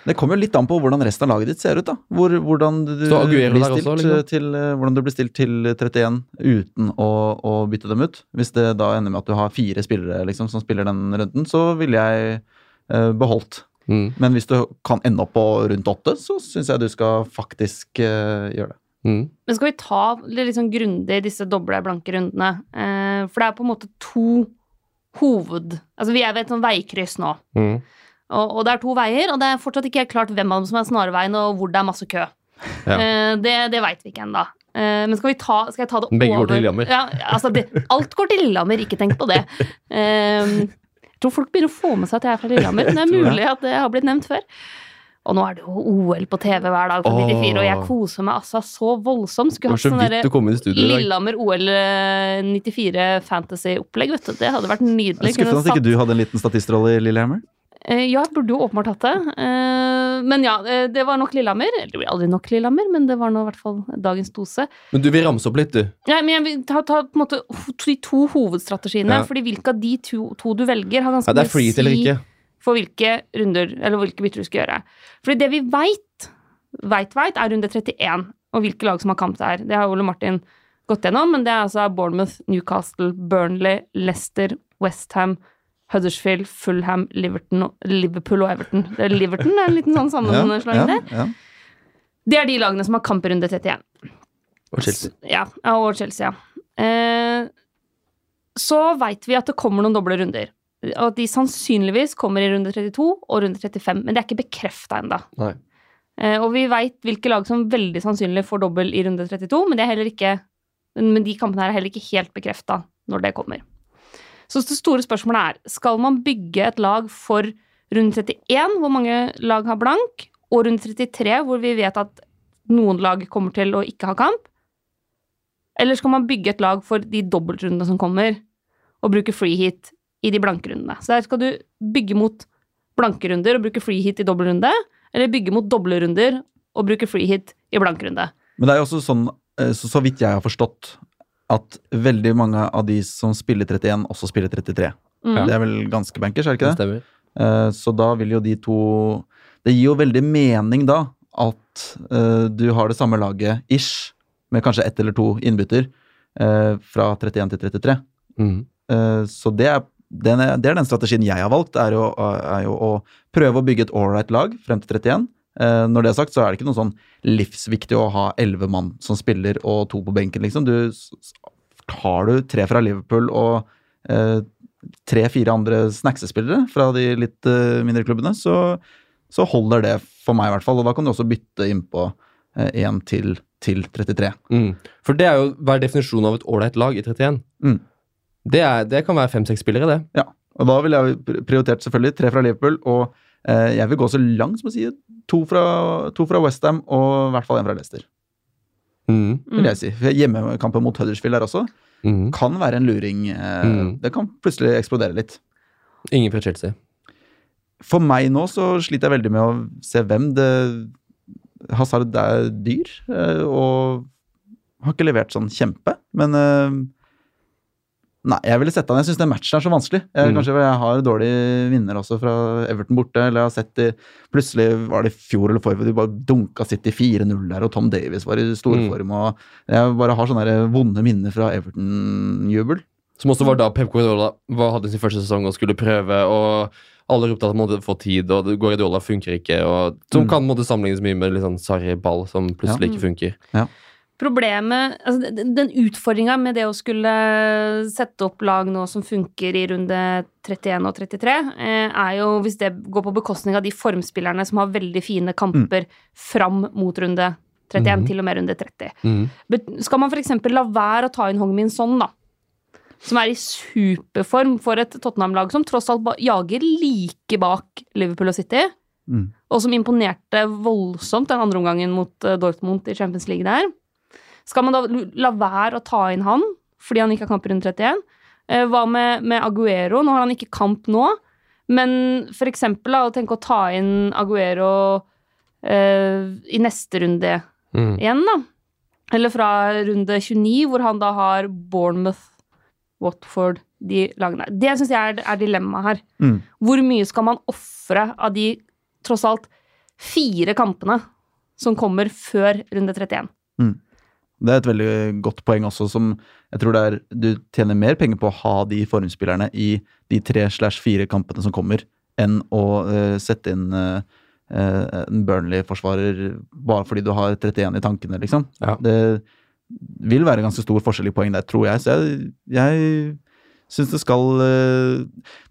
Det kommer jo litt an på hvordan resten av laget ditt ser ut. da. Hvor, hvordan, du blir stilt også, liksom? til, hvordan du blir stilt til 31 uten å, å bytte dem ut. Hvis det da ender med at du har fire spillere liksom, som spiller den runden, så ville jeg eh, beholdt. Mm. Men hvis du kan ende opp på rundt åtte, så syns jeg du skal faktisk eh, gjøre det. Mm. Men skal vi ta litt liksom grundig disse doble, blanke rundene? Eh, for det er på en måte to hoved... Altså, vi er ved et sånn veikryss nå. Mm. Og, og det er to veier, og det er fortsatt ikke helt klart hvem av dem som er snarveien, og hvor det er masse kø. Ja. Uh, det det veit vi ikke ennå. Uh, men skal, vi ta, skal jeg ta det Begge går over til Lillehammer. Ja, altså det, alt går til Lillehammer, ikke tenk på det. Uh, jeg tror folk begynner å få med seg at jeg er fra Lillehammer. Det er mulig at det har blitt nevnt før. Og nå er det jo OL på TV hver dag fra 94, og jeg koser meg altså så voldsomt. Skulle hatt sånn vidt derre du kom inn i studio i dag. Lillehammer OL eh, 94 fantasy-opplegg, vet du. Det hadde vært nydelig. Skuffende at ikke du hadde en liten statistrolle i Lillehammer. Eh, Ja, jeg burde jo åpenbart hatt det. Eh, Men ja, eh, det var nok Lillehammer. Eller det blir aldri nok Lillehammer, men det var nå i hvert fall dagens dose. Men du vil ramse opp litt, du. Nei, men jeg vil ta, ta på en måte de to hovedstrategiene, Ja. fordi hvilke av de to, to du velger, har ganske Ja, mye free eller ikke. for hvilke runder, eller hvilke bytter du skal gjøre. Fordi det vi veit, veit, veit, er runde 31, og hvilke lag som har kamp der. Det har Ole Martin gått gjennom, men det er altså Bournemouth, Newcastle, Burnley, Leicester, Westham, Huddersfield, Fulham, Liverton, Liverpool og Everton. Det er Liverton det er en liten sånn sammenslåing ja, ja. Det er de lagene som har kamp i runde 31. Og Chelsea. Ja, ja, og Chelsea, ja. Eh, så veit vi at det kommer noen doble runder. Og at de sannsynligvis kommer i runde 32 og runde 35, men det er ikke bekrefta ennå. Eh, og vi veit hvilke lag som veldig sannsynlig får dobbel i runde 32, men, det er heller ikke, men de kampene her er heller ikke helt bekrefta når det kommer. Så det store spørsmålet er, skal man bygge et lag for runde 31, hvor mange lag har blank, og runde 33, hvor vi vet at noen lag kommer til å ikke ha kamp? Eller skal man bygge et lag for de dobbeltrundene som kommer, og bruke free hit i de blanke rundene? Så der skal du bygge mot blanke runder og bruke free hit i dobbeltrunde, eller bygge mot doble runder og bruke free hit i blank runde. Men det er jo også sånn, eh, så, så vidt jeg har forstått, at veldig mange av de som spiller 31, også spiller 33. Mm. Det er vel ganske bankers, er det Det ikke det? stemmer. uh, Så da vil jo de to Det gir jo veldig mening, da, at uh, du har det samme laget ish, med kanskje ett eller to innbytter, uh, fra 31 til 33. Mm. Eh, Så det er, den er, det er den strategien jeg har valgt, er jo, er jo å prøve å bygge et ålreit lag frem til 31. Eh, Når det er sagt, så er det ikke noe sånn livsviktig å ha elleve mann som spiller og to på benken, liksom. Du, har du tre fra Liverpool og eh, tre-fire andre snacksespillere fra de litt eh, mindre klubbene, så, så holder det for meg, i hvert fall. Og da kan du også bytte innpå én til, til 33. Mm. For det er jo hver definisjon av et ålreit lag i 31. Mm. Det, er, det kan være fem-seks spillere, det. Ja, og da ville jeg pr- prioritert selvfølgelig tre fra Liverpool, og eh, jeg vil gå så langt som å si to fra, to fra Westham og i hvert fall en fra Leicester. Mm. vil jeg si. Hjemmekampen mot Huddersfield der også Mm. kan være en luring. Eh, Mm. Det kan plutselig eksplodere litt. Ingen fra Chelsea. For meg nå så sliter jeg veldig med å se hvem det Hazard er dyr, eh, og har ikke levert sånn kjempe, men eh, Nei, jeg ville sette han. Jeg syns den matchen er så vanskelig. Jeg, Mm. Kanskje jeg har dårlig vinner også fra Everton borte, eller jeg har sett de, Plutselig var det i fjor eller forrige, de bare dunka City 4-0 der, og Tom Davies var i storform, og jeg bare har sånne vonde minner fra Everton-jubel. Som også var da Pep Guardiola hadde sin første sesong og skulle prøve, og alle ropte at han måtte få tid, og Guardiola funker ikke, og som Mm. kan måtte sammenlignes mye med liksom, sånn Sarri Ball, som plutselig ikke funker. Problemet, altså den, utfordringa med det å skulle sette opp lag nå som funker i runde 31 og 33, eh, er jo hvis det går på bekostning av de formspillerne som har veldig fine kamper fram mot runde 31, Mhm. til og med runde 30. Mm. Skal man f.eks. la være å ta inn Hong Min Son, da, som er i superform for et Tottenham-lag som tross alt jager like bak Liverpool og City, Mm. og som imponerte voldsomt den andre omgangen mot eh, Dortmund i Champions League der. Skal man da la være å ta inn han fordi han ikke har kamp i runde 31? Eh, Hva med, med Aguero? Nå har han ikke kamp nå, men for eksempel da, å tenke å ta inn Aguero eh, i neste runde Mm. igjen, da. Eller fra runde 29, hvor han da har Bournemouth, Watford, de lagene. Det syns jeg er, er dilemmaet her. Mm. Hvor mye skal man ofre av de tross alt fire kampene som kommer før runde 31? Det er et veldig godt poeng også, som jeg tror det er Du tjener mer penger på å ha de formspillerne i de tre slash fire kampene som kommer, enn å uh, sette inn uh, uh, en Burnley-forsvarer bare fordi du har 31 i tankene, liksom. Ja. Det vil være ganske stor forskjell i poeng der, tror jeg. Så jeg, jeg syns det skal eh,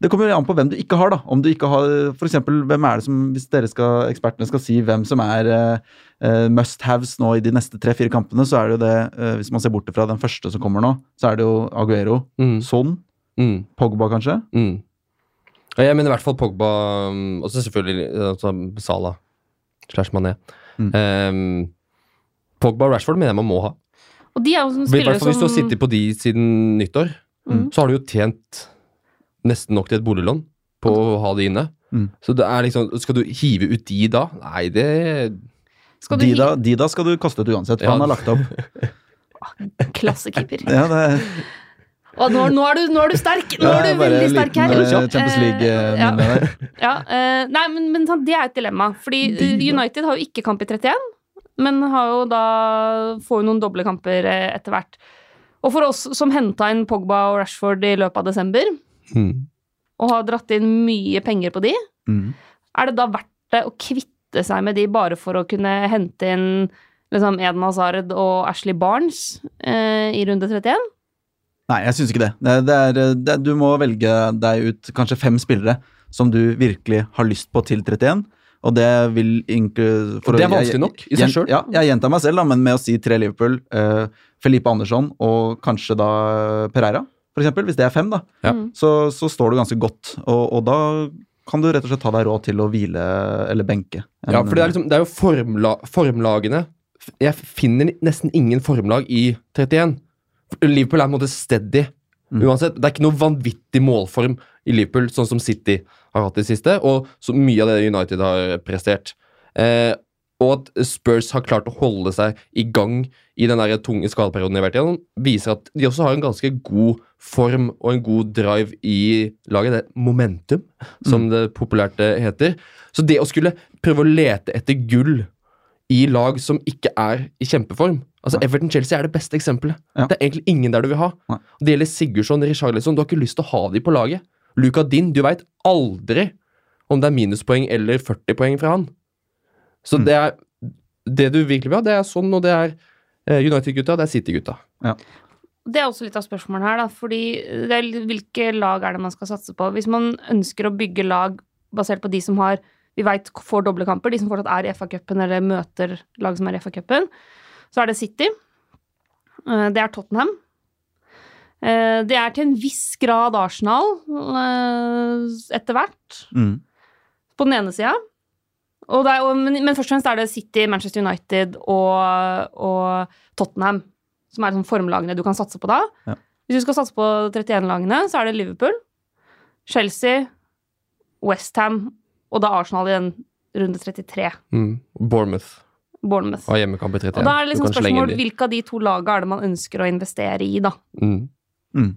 Det kommer an på hvem du ikke har, da. Om du ikke har for eksempel, hvem er det som Hvis dere skal, ekspertene skal si hvem som er eh, eh, must-haves nå i de neste tre-fire kampene, så er det jo det uh, Hvis man ser bort fra den første som kommer nå, så er det jo Aguero, Mm. Son, Mm. Pogba kanskje. Mm. Ja, jeg mener i hvert fall Pogba um, Og så selvfølgelig altså, Salah slash Mané. Mm. Um, Pogba og Rashford mener jeg man må ha. Og de er jo som I hvert spillere fall hvis du har sittet på de siden nyttår, Mm. så har du jo tjent nesten nok til et boliglån på å ha det inne. Mm. Så det er liksom Skal du hive ut de da? Nei, det skal du Dida, hi- Dida skal du kaste ut uansett, for Ja. han har lagt opp. Klassekeeper. Ja, det er, Og nå, nå, er du, nå er du sterk! Nå er du veldig sterk her. eh, Champions Eh, League-minne ja. der. Ja, eh, nei, men, men sant, det er et dilemma. Fordi eh, United har jo ikke kamp i 31, men har jo da får jo noen doble kamper eh, etter hvert. Og for oss som henta inn Pogba og Rashford i løpet av desember, mm. og har dratt inn mye penger på de, Mm. er det da verdt det å kvitte seg med de bare for å kunne hente inn liksom Eden Hazard og Ashley Barnes eh, i runde 31? Nei, jeg syns ikke det. Det, det, er, det er, du må velge deg ut kanskje fem spillere som du virkelig har lyst på til 31. Og det vil inklu... for Det er vanskelig nok i seg sjøl. Ja, jeg gjentar meg selv, da, men med å si tre Liverpool, uh, Felipe Andersson og kanskje da Pereira, for eksempel, hvis det er fem, da, Ja. Mm. så, så står du ganske godt. Og, og da kan du rett og slett ta deg råd til å hvile eller benke. en- Ja, for det er, liksom, det er jo formla, formlagene Jeg finner nesten ingen formlag i 31. Liverpool er på en måte steady. Mm. Uansett, Det er ikke noe vanvittig målform i Liverpool, sånn som City har hatt i det siste, og så mye av det United har prestert. Eh, og at Spurs har klart å holde seg i gang i den der tunge skadeperioden de har vært igjennom, viser at de også har en ganske god form og en god drive i laget. Det er momentum, som det populært eh, heter. Så det å skulle prøve å lete etter gull i lag som ikke er i kjempeform Altså Everton-Chelsea er det beste eksempelet. Ja. Det er egentlig ingen der du vil ha. Nei. Det gjelder Sigurdsson, Richarlison. Du har ikke lyst til å ha dem på laget. Luka Din, du veit aldri om det er minuspoeng eller 40 poeng fra han. Så Mm. det er Det du virkelig vil ha, det er sånn, og det er eh, United-gutta, det er City-gutta. Det er også litt av spørsmålet her, da. Fordi det er, hvilke lag er det man skal satse på? Hvis man ønsker å bygge lag basert på de som har vi vet får doble kamper, de som fortsatt er i FA-cupen eller møter lag som er i FA-cupen, så er det City. Eh, Det er Tottenham. Eh, Det er til en viss grad Arsenal eh, etter hvert, Mm. på den ene sida. Men, først og fremst er det City, Manchester United og, og Tottenham som er liksom formlagene du kan satse på da. Ja. Hvis du skal satse på 31-lagene, så er det Liverpool, Chelsea, Westham og da Arsenal i den runde 33. Mm. Bournemouth Bournemouth. Og hjemmekamp i 31. Og da er det liksom spørsmål hvilke av de to lagene er det man ønsker å investere i, da. Mm. Mm.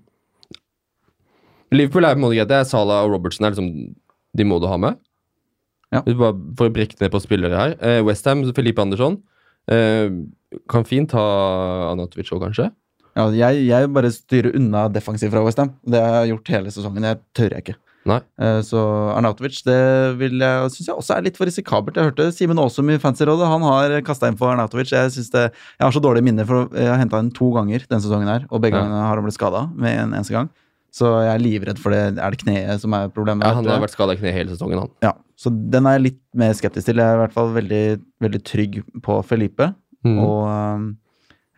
Liverpool er på en måte greit. Det er Salah og Robertson er liksom De må du ha med. Ja. Bare For å brekke ned på spillere her. Eh, Westham, Felipe Andersson. Eh, kan fint ha Anatovic òg, kanskje. Ja, jeg, jeg bare styrer unna defensiv fra Westham. Det har jeg gjort hele sesongen. Jeg tør jeg ikke. Nei. Eh, Så Arnautovic det vil jeg, synes jeg også er litt for risikabelt. Jeg hørte Simen Aasum i Fancyrådet. Han har kasta inn for Arnautovic. Jeg, synes det, jeg har så dårlige minner, for jeg har henta inn to ganger denne sesongen her, og begge Ja. gangene har han blitt skada med en eneste gang. Så jeg er livredd for det. Er det kneet som er problemet? Ja, han har vært skada i kneet hele sesongen, han. Ja, så den er jeg litt mer skeptisk til. Jeg er i hvert fall veldig, veldig trygg på Felipe. Mm. Og eh,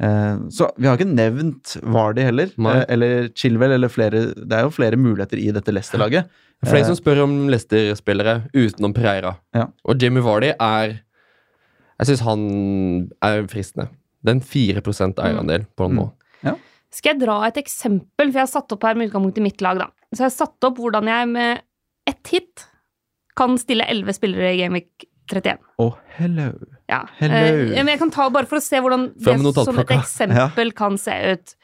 Så vi har ikke nevnt Vardy heller. Nei. Eh, eller Chilwell, eller flere Det er jo flere muligheter i dette Leicester-laget. Flere Eh, som spør om Leicester-spillere utenom Pereira. Ja. Og Jamie Vardy er Jeg syns han er fristende. Det er en 4 eierandel på han nå. Skal jeg dra et eksempel, for jeg har satt opp her med utgangspunkt i mitt lag, da. Så jeg har satt opp hvordan jeg med ett hit kan stille elleve spillere i Gameweek 31. Å, hello. Ja. Hello. Eh, men jeg kan ta bare for å se hvordan det som et eksempel eksempel kan se ut.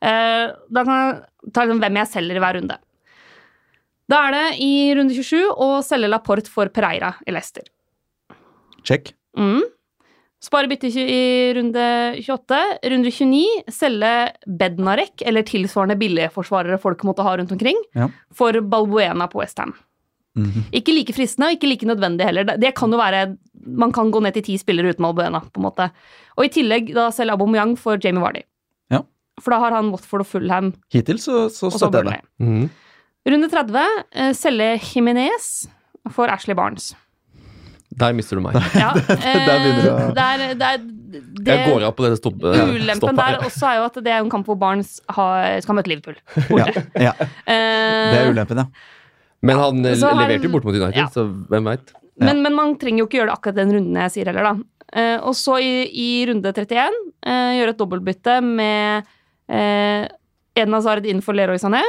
Eh, da kan jeg ta liksom hvem jeg selger i hver runde. Da er det i runde 27 å selge Laporte for Pereira i Leicester. Check. Mm. Spare bytte i runde 28. Runde 29 selge Bednarek, eller tilsvarende billigforsvarere folk måtte ha rundt omkring, Ja. for Balbuena på Westham. Mhm. Ikke like fristende, og ikke like nødvendig heller. Det- Det kan jo være Man kan gå ned til ti spillere uten Albuena, på en måte. Og i tillegg da selge Aubameyang for Jamie Vardy. Ja. For da har han Watford og Fulham Hittil så, så så støtter jeg det. Mm Mhm. Runde 30 Uh, selge Jimenez for Ashley Barnes. Der mister du meg. Ja, der begynner det der, eh, det er- det er- Jeg går av på det stoppet. Ulempen stoppet der også er jo at det er en kamp hvor Barnes har, skal møte Liverpool. Ja, ja, Eh, det er ulempen, ja. Men han eh, Så har- leverte jo bort mot United, Ja. så hvem veit? men, men man trenger jo ikke gjøre det akkurat den runden jeg sier heller, da. Eh, og så i, i runde 31 eh, gjøre et dobbeltbytte med eh, Eden Hazard inn for Leroy Sané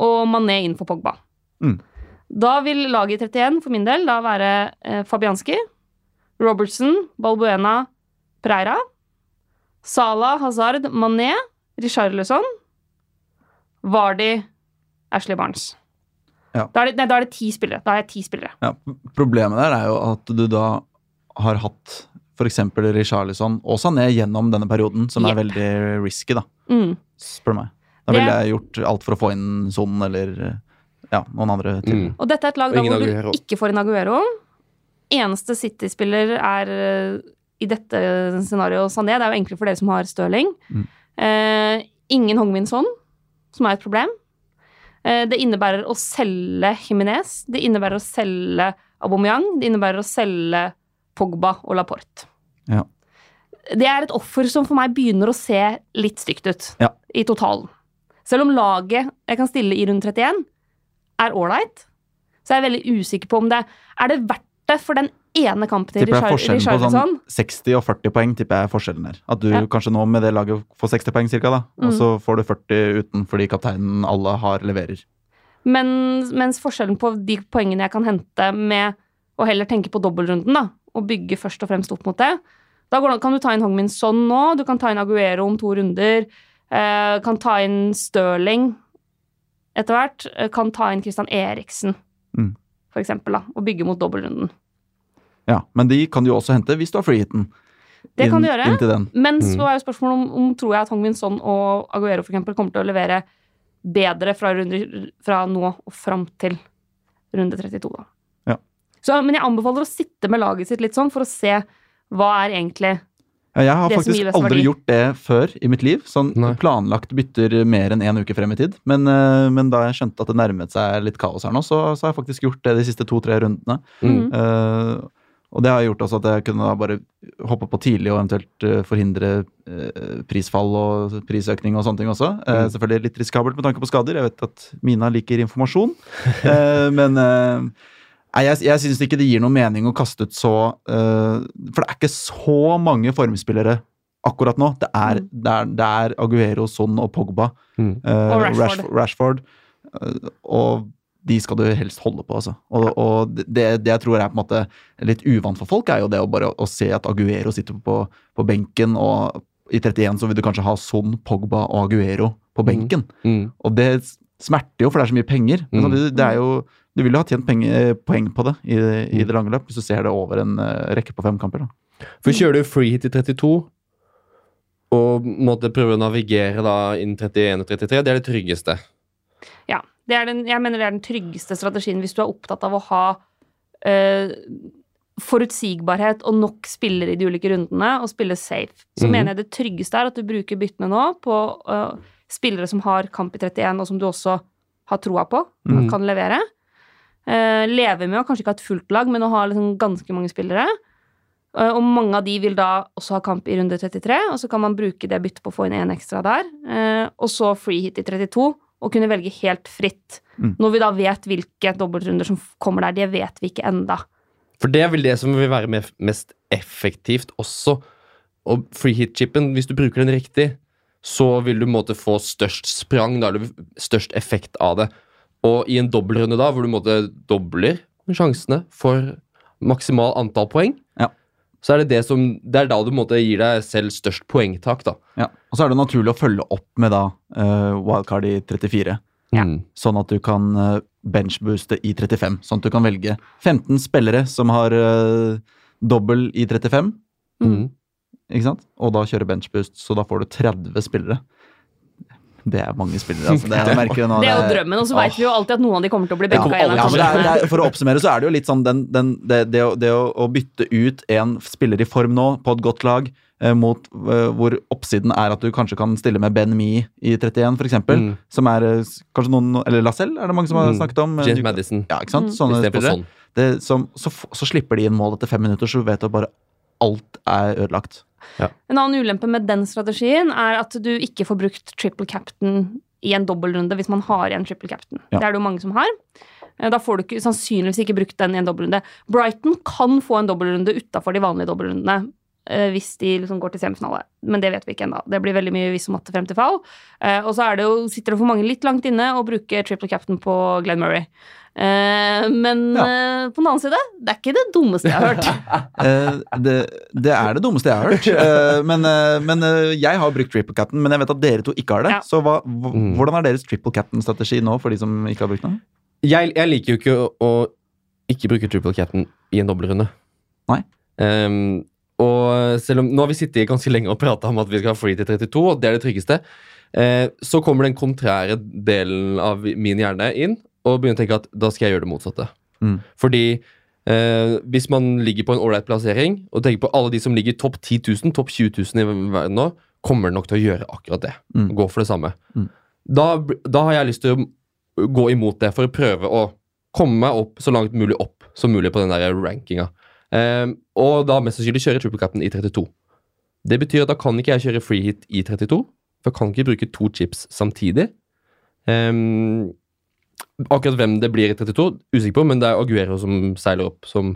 og Mané inn for Pogba. Mm. Da vil laget i 31 for min del da være eh, Fabianski, Robertson, Balbuena, Preira, Salah, Hazard, Mané, Richarlison, Vardy, Ashley Barnes. Ja. Da, er det, nei, da er det ti spillere. Da er jeg ti spillere. ja. Problemet der er jo at du da har hatt f.eks. Richarlison og Sané gjennom denne perioden, som er veldig risky, da, Mm. spør du meg. Da ville jeg gjort alt for å få inn Son eller ja, noen andre til. Mm. Og dette er et lag da, hvor du ikke får inn Aguero. Eneste City-spiller er eh, i dette scenarioet Sané. Det er jo enklere for dere som har Stirling. Mm. Eh, ingen Hongmin Son, som er et problem. Eh, det innebærer å selge Jimenez. Det innebærer å selge Aubameyang. Det innebærer å selge Pogba og Laporte. Ja. Det er et offer som for meg begynner å se litt stygt ut Ja. i totalen. Selv om laget jeg kan stille i rundt 31, er ålreit, så er jeg veldig usikker på om det Er det verdt det for den ene kampen til Tipper forskjellen på Richarlison? sånn 60 og 40 poeng, tipper jeg forskjellen her. At du Ja. kanskje nå med det laget får 60 poeng cirka, da. Og Mm. så får du 40 uten fordi kapteinen alle har leverer. Men, mens forskjellen på de poengene jeg kan hente med å heller tenke på dobbeltrunden, da, og bygge først og fremst opp mot det, da går kan du ta inn Hongmin Son nå, du kan ta inn Aguero om to runder, eh, kan ta inn Stirling etter hvert, eh, kan ta inn Christian Eriksen, Mm. for eksempel, da, og bygge mot dobbeltrunden. Ja, Men de kan du også hente hvis du har freehiten. Det kan du gjøre. Men Mm. så er jo spørsmålet om, om tror jeg at Hongmin Son og Aguero for eksempel, kommer til å levere bedre fra, runde, fra nå og fram til runde 32. Da. Ja. Så, men jeg anbefaler å sitte med laget sitt litt sånn for å se hva er egentlig Ja, jeg har faktisk aldri verdi. gjort det før i mitt liv. Sånn Nei. planlagt bytter mer enn én uke frem i tid. Men, eh, men da jeg skjønte at det nærmet seg litt kaos her nå, så, så har jeg faktisk gjort det de siste to-tre rundene. Mm. Eh, og det har gjort også at jeg kunne da bare hoppe på tidlig og eventuelt eh, forhindre eh, prisfall og prisøkning og sånne ting også. Eh, Mm. Selvfølgelig litt risikabelt med tanke på skader. Jeg vet at Mina liker informasjon. Eh, men eh, nei, jeg, jeg syns ikke det gir noen mening å kaste ut så eh, For det er ikke så mange formspillere akkurat nå. Det er, Mm. det er, det er Aguero, Son og Pogba. Mm. eh, Og Rashford. Rashford. Rashford eh, og de skal du helst holde på, altså. Og, og det, det jeg tror er på en måte litt uvant for folk, er jo det å bare å se at Aguero sitter på, på benken, og i 31 så vil du kanskje ha Son, Pogba og Aguero på benken. Mm. Og det smerter jo, for det er så mye penger. Men Mm. samtidig, det er jo Du vil jo ha tjent penger, poeng på det i, i det lange løp, hvis du ser det over en eh, rekke på fem kamper. Da. For kjører du free hit i 32 og måtte prøve å navigere da inn 31 og 33, det er det tryggeste. Ja. Det den, jeg mener det er den tryggeste strategien hvis du er opptatt av å ha uh, forutsigbarhet og nok spillere i de ulike rundene og spille safe. Så mm. mener jeg det tryggeste er at du bruker byttene nå på uh, spillere som har kamp i 31, og som du også har troa på og kan levere. Uh, leve med å kanskje ikke ha et fullt lag, men å ha liksom ganske mange spillere. Uh, og mange av de vil da også ha kamp i runde 33, og så kan man bruke det byttet på å få inn én ekstra der. Uh, og så free hit i 32, og kunne velge helt fritt. Mm. Når vi da vet hvilke dobbeltrunder som kommer der, det vet vi ikke enda. For det er vel det som vil være mest effektivt også. Og free hit-chipen, hvis du bruker den riktig, så vil du måtte få størst sprang, da, eller størst effekt av det. Og i en dobbeltrunde da, hvor du måtte dobler sjansene for maksimal antall poeng, Ja. Så er det det som Det er da du måte gir deg selv størst poengtak, da. Ja. Og så er det naturlig å følge opp med da uh, wildcard i 34. Ja. Mm. Sånn at du kan uh, benchbooste i 35. Sånn at du kan velge 15 spillere som har uh, dobbel i 35, Mm. ikke sant? Og da kjøre benchboost, så da får du 30 spillere. Det er mange spillere, altså. Det, det, merker jo nå, Det er jo drømmen, og så veit vet vi jo alltid at noen av de kommer til å bli Ja, benka ja, er, for å oppsummere så er det jo litt sånn den, den, det, det, å, det å, bytte ut en spiller i form nå på et godt lag eh, mot eh, hvor oppsiden er at du kanskje kan stille med Ben Me i 31 f.eks. Mm. Som er eh, kanskje noen Eller Lacelle er det mange som har Mm. snakket om. Mm. James Madison Ja, ikke sant? Mm. Sånne spillere. sånn. Det, som, så, så slipper de inn mål etter fem minutter, så vet du at bare alt er ødelagt. En annen ulempe med den strategien er at du ikke får brukt triple captain i en dobbeltrunde hvis man har igjen triple captain. Ja. Det er det jo mange som har. Eh, Da får du ikke, sannsynligvis ikke brukt den i en dobbeltrunde. Brighton kan få en dobbeltrunde utafor de vanlige dobbeltrundene. Eh, Hvis de liksom går til semifinale. Men det vet vi ikke ennå. Det blir veldig mye hvis og matte frem til fall. Eh, Og så er det jo, sitter det for mange litt langt inne å bruke triple captain på Glenn Murray. Eh, Men Ja. på den annen side, det er ikke det dummeste jeg har hørt. Eh, det, det er det dummeste jeg har hørt. Eh, men men jeg har brukt triple captain, men jeg vet at dere to ikke har det. Ja. Så hva, Mm. hvordan er deres triple captain-strategi nå, for de som ikke har brukt den? Jeg, jeg liker jo ikke å, å ikke bruke triple captain i en dobbeltrunde. Nei. Ehm, og selv om Nå har vi sittet ganske lenge og prata om at vi skal ha free til 32, og det er det tryggeste. Eh, så kommer den kontrære delen av min hjerne inn og begynner å tenke at da skal jeg gjøre det motsatte. Mm. Fordi eh, hvis man ligger på en ålreit plassering, og tenker på alle de som ligger topp 10 000, topp 20 000 i verden nå, kommer nok til å gjøre akkurat det. Mm. Gå for det samme. Mm. Da, da har jeg lyst til å gå imot det for å prøve å komme meg opp så langt mulig opp som mulig på den der rankinga. Ehm, og da mest sannsynlig kjører triple cap'n i 32. Det betyr at da kan ikke jeg kjøre free hit i 32, for jeg kan ikke bruke to chips samtidig. Ehm, akkurat hvem det blir i 32, usikker på, men det er Aguero som seiler opp som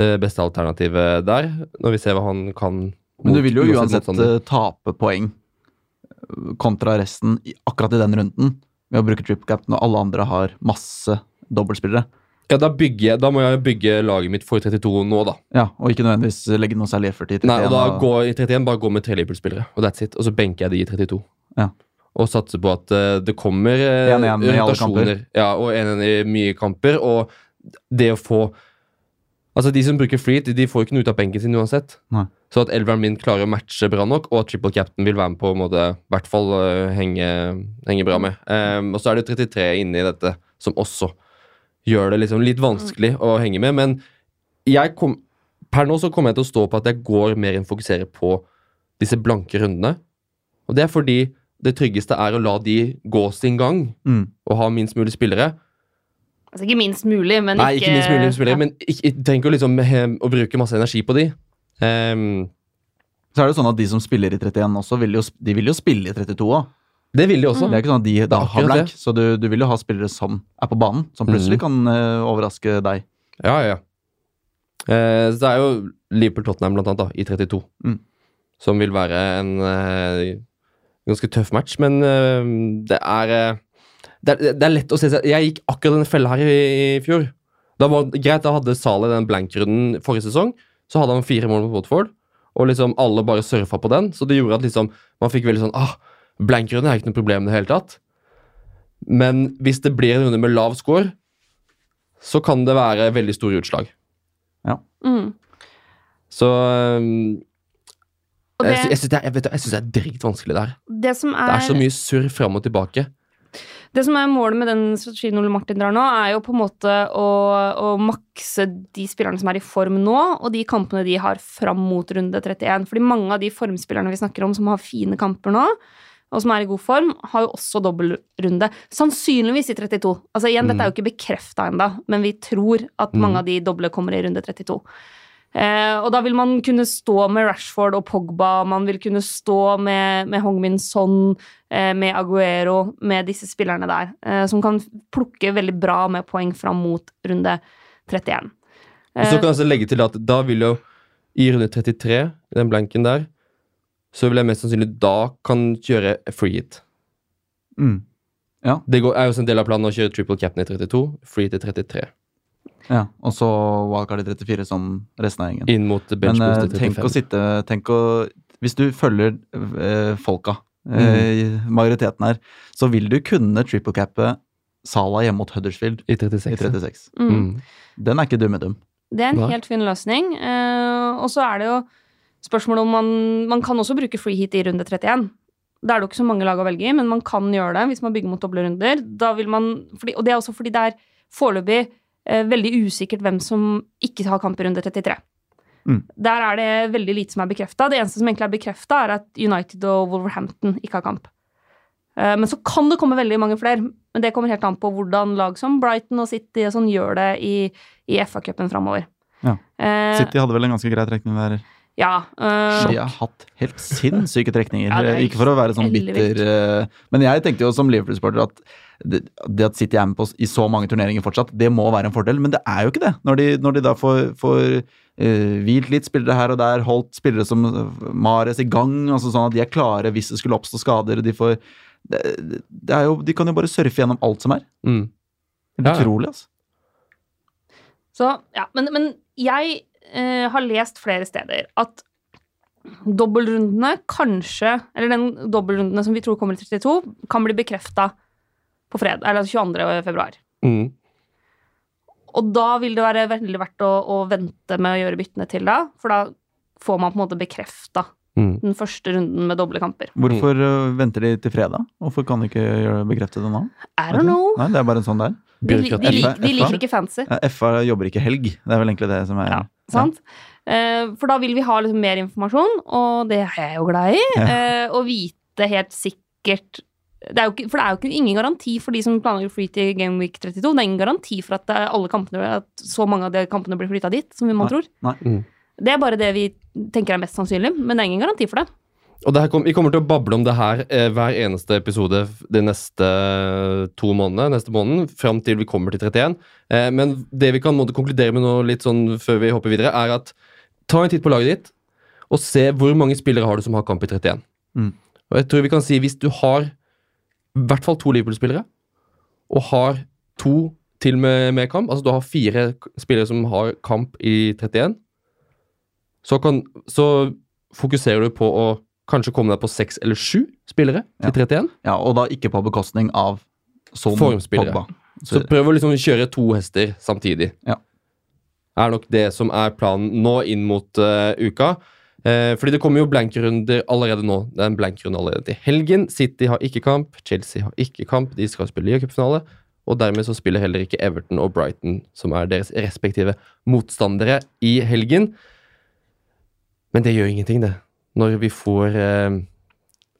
det beste alternativet der, når vi ser hva han kan. Men du vil jo uansett eh, tape poeng eh, kontra resten akkurat i den runden ved å bruke triple cap og alle andre har masse dobbeltspillere. Ja, da, jeg, da må jeg bygge laget mitt for 32 nå, da. Ja, og ikke nødvendigvis legge noe særlig effort i 31. Nei, og da og- går i 31 bare gå med tre Liverpool-spillere, og that's it. Og så benker jeg de i 32. Ja. Og satser på at uh, det kommer uh, 1-1 i alle kamper. Ja, og 1-1 i mye kamper. Og det å få Altså, de som bruker fleet, de får ikke noe ut av benken sin uansett. Nei. Så at elveren min klarer å matche bra nok, og at triple captain vil være med på å i hvert fall eh, henge, henge bra med. Um, og så er det 33 inne i dette som også gjør det liksom litt vanskelig å henge med. Men jeg kom, per nå så kommer jeg til å stå på at jeg går mer enn fokuserer på disse blanke rundene. Og det er fordi det tryggeste er å la de gå sin gang, Mm. og ha minst mulig spillere. Altså ikke minst mulig, men Nei, ikke minst mulig spillere, ja. men ikke, ikke, trenger å liksom, he- å bruke masse energi på de. Um, Så er det sånn at de som spiller i 31 også, vil jo, de vil jo spille i 32 òg. Det vil de også. Det er ikke sånn at de da har blank, så du, du vil jo ha spillere som er på banen, som plutselig mm. kan uh, overraske deg. Ja, ja. Eh, så det er jo Liverpool-Tottenham blant annet da, i 32, Mm. som vil være en eh, ganske tøff match, men eh, det er eh, det er, det er lett å se seg Jeg gikk akkurat denne fella her i, i fjor. Da var greit, da hadde Saleh den blank-runden forrige sesong. Så hadde han fire mål mot Watford, og liksom alle bare surfa på den. Så det gjorde at liksom man fikk veldig sånn ah, Blank-runden er ikke noe problem i det hele tatt. Men hvis det blir en runde med lav score, så kan det være veldig store utslag. Mm. Så um, det, jeg, jeg syns det, er- jeg synes det er dritvanskelig der. det, som Det er så mye surr fram og tilbake. Det som er målet med den strategien Ole Martin drar nå, er jo på en måte å, å makse de spillerne som er i form nå, og de kampene de har fram mot runde 31. Fordi mange av de formspillerne vi snakker om som har fine kamper nå, og som er i god form, har jo også dobbeltrunde. Sannsynligvis i 32. Altså igjen, dette er jo ikke bekrefta ennå, men vi tror at mange Mm. av de doble kommer i runde 32. Eh, og da vil man kunne stå med Rashford og Pogba, man vil kunne stå med, med Hongmin Son, eh, med Aguero, med disse spillerne der, eh, som kan plukke veldig bra med poeng fram mot runde 31. Og så Eh, kan jeg også legge til at da vil jo i runde 33, i den blanken der, så vil jeg mest sannsynlig da kan kjøre free hit. Mm. Det går, er jo også en del av planen å kjøre triple captain i 32, free hit i 33. Ja, og så wildcard i 34 som resten av gjengen. Inn mot Men boost i til tenk å sitte tenk å, Hvis du følger øh, folka, eh, majoriteten her, så vil du kunne triple-cappe Sala hjemme mot Huddersfield I i 36. 36. Mm. Mm. Den er ikke dumme dum. Det er en helt fin løsning. Uh, og så er det jo spørsmålet om man Man kan også bruke free hit i runde 31. Da er det jo ikke så mange lag å velge i, men man kan gjøre det hvis man bygger mot doble runder. Da vil man, og det er også fordi det er foreløpig eh, veldig usikkert hvem som ikke har kamp i runde 33. Mm. Der er det veldig lite som er bekrefta. Det eneste som egentlig er bekrefta, er at United og Wolverhampton ikke har kamp. Eh, Men så kan det komme veldig mange flere. Men det kommer helt an på hvordan lag som Brighton og City og sånn gjør det i, i FA-cupen framover. Ja. Eh, City hadde vel en ganske grei trekning der. Ja. eh, De har hatt helt sinnssyke trekninger. Ja, ikke for å være sånn bitter uh, Men jeg tenkte jo som Liverpool-sporter at det, det at City er med på i så mange turneringer fortsatt, det må være en fordel. Men det er jo ikke det. Når de, når de da får, får uh, hvilt litt spillere her og der, holdt spillere som Mares i gang, altså sånn at de er klare hvis det skulle oppstå skader. De, får, det, det er jo, de kan jo bare surfe gjennom alt som er. Mm. Helt Ja, ja. utrolig, altså. Så, ja, men, men jeg eh, har lest flere steder at dobbeltrundene kanskje Eller den dobbeltrundene som vi tror kommer i 32, kan bli bekrefta på fredag, eller 22. februar. Mm. Og da vil det være veldig verdt å, å vente med å gjøre byttene til da, for da får man på en måte bekrefta Mm. den første runden med doble kamper. Hvorfor mm. venter de til fredag? Hvorfor kan de ikke gjøre bekrefte det nå? I don't know. Nei, det er bare sånn det er. De, de, de liker ikke fancy. Ja, FA jobber ikke helg. Det er vel egentlig det som er Ja, sant? Ja. for da vil vi ha liksom mer informasjon, og det er jeg jo glad i. Ja. Eh, og vite helt sikkert det er jo ikke, For det er jo ikke, ingen garanti for de som planlegger free til Game Week 32. Det er ingen garanti for at alle kampene, at så mange av de kampene blir flytta dit, som man Nei. tror. Nei. Mm. Det er bare det vi tenker er mest sannsynlig, men det er ingen garanti for det. Og det her kom, Vi kommer til å bable om det her eh, hver eneste episode de neste to månedene, neste måneden, fram til vi kommer til 31. Eh, men det vi kan måtte konkludere med nå litt sånn før vi hopper videre, er at ta en titt på laget ditt og se hvor mange spillere har du som har kamp i 31. Mm. Og jeg tror vi kan si hvis du har i hvert fall to Liverpool-spillere, og har to til med, med kamp, altså du har fire spillere som har kamp i 31, så, kan, så fokuserer du på å kanskje komme deg på seks eller sju spillere til 31. Ja, og da ikke på bekostning av sånn Formspillere. Så, Så prøv å liksom kjøre to hester samtidig. Ja. Er nok det som er planen nå inn mot uh, uka. Eh, fordi det kommer jo blankrunder allerede nå. Det er en blankrunde allerede til helgen. City har ikke kamp, Chelsea har ikke kamp. De skal spille ligacupfinale. Og dermed så spiller heller ikke Everton og Brighton, som er deres respektive motstandere, i helgen. Men det gjør ingenting, det. Når vi får eh,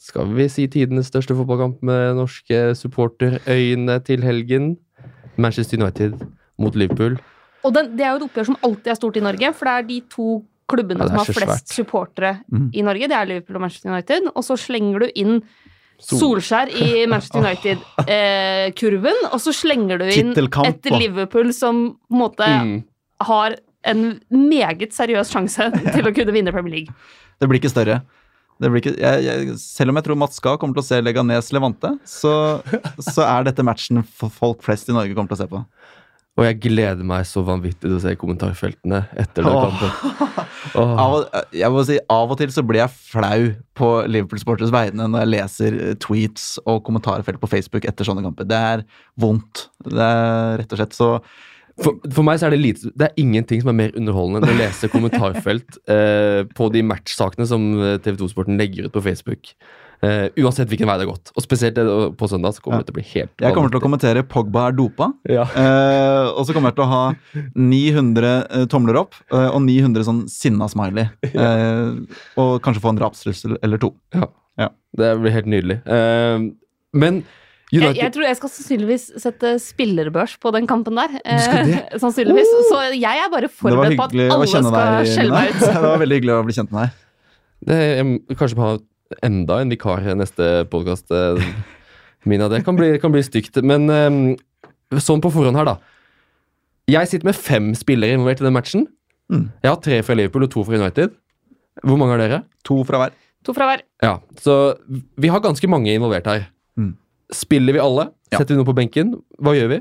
skal vi si tidenes største fotballkamp med norske supporterøyne til helgen. Manchester United mot Liverpool. Og den, det er jo et oppgjør som alltid er stort i Norge, for det er de to klubbene Ja, som har flest svært. supportere mm. i Norge. Det er Liverpool og Manchester United. Og så slenger du inn Sol- Solskjær i Manchester United-kurven, og så slenger du inn et. Liverpool som på en måte Mm. har en meget seriøs sjanse til å kunne vinne Premier League. Det blir ikke større. Det blir ikke, jeg, jeg, selv om jeg tror Mats Ska kommer til å se Leganes Levante, så, så er dette matchen for folk flest i Norge kommer til å se på. Og jeg gleder meg så vanvittig til å se kommentarfeltene etter den kampen. Oh. Av og, jeg må si, av og til så blir jeg flau på Liverpool-sporters vegne når jeg leser eh, tweets og kommentarfelt på Facebook etter sånne kamper. Det er vondt. Det er rett og slett så For, for meg så er det lite Det er ingenting som er mer underholdende enn å lese kommentarfelt eh, på de matchsakene som TV 2-sporten legger ut på Facebook. Eh, uansett hvilken vei det har gått. Og spesielt på søndag så kommer Ja. det til å bli helt Jeg kommer til å kommentere Pogba er dopa. ja. Eh, og så kommer jeg til å ha 900 eh, tomler opp eh, og 900 sånn sinna smiley. Eh, og kanskje få en drapstrussel eller to. Det blir helt nydelig. Eh, men Jeg, United jeg tror jeg skal sannsynligvis sette spillerbørs på den kampen der. Eh, sannsynligvis. Så jeg er bare forberedt på at alle skal skjelle meg ut. Det var veldig hyggelig å bli kjent med deg. det, jeg, Kanskje ha enda en vikar i neste podkast. Mina, det kan bli, kan bli stygt. Men eh, sånn på forhånd her, da. Jeg sitter med fem spillere involvert i den matchen. Mm. Jeg har tre fra Liverpool og to fra United. Hvor mange har dere? To fra hver. To fra hver. Ja, Så vi har ganske mange involvert her. Spiller vi alle? Ja. Setter vi noe på benken? Hva gjør vi?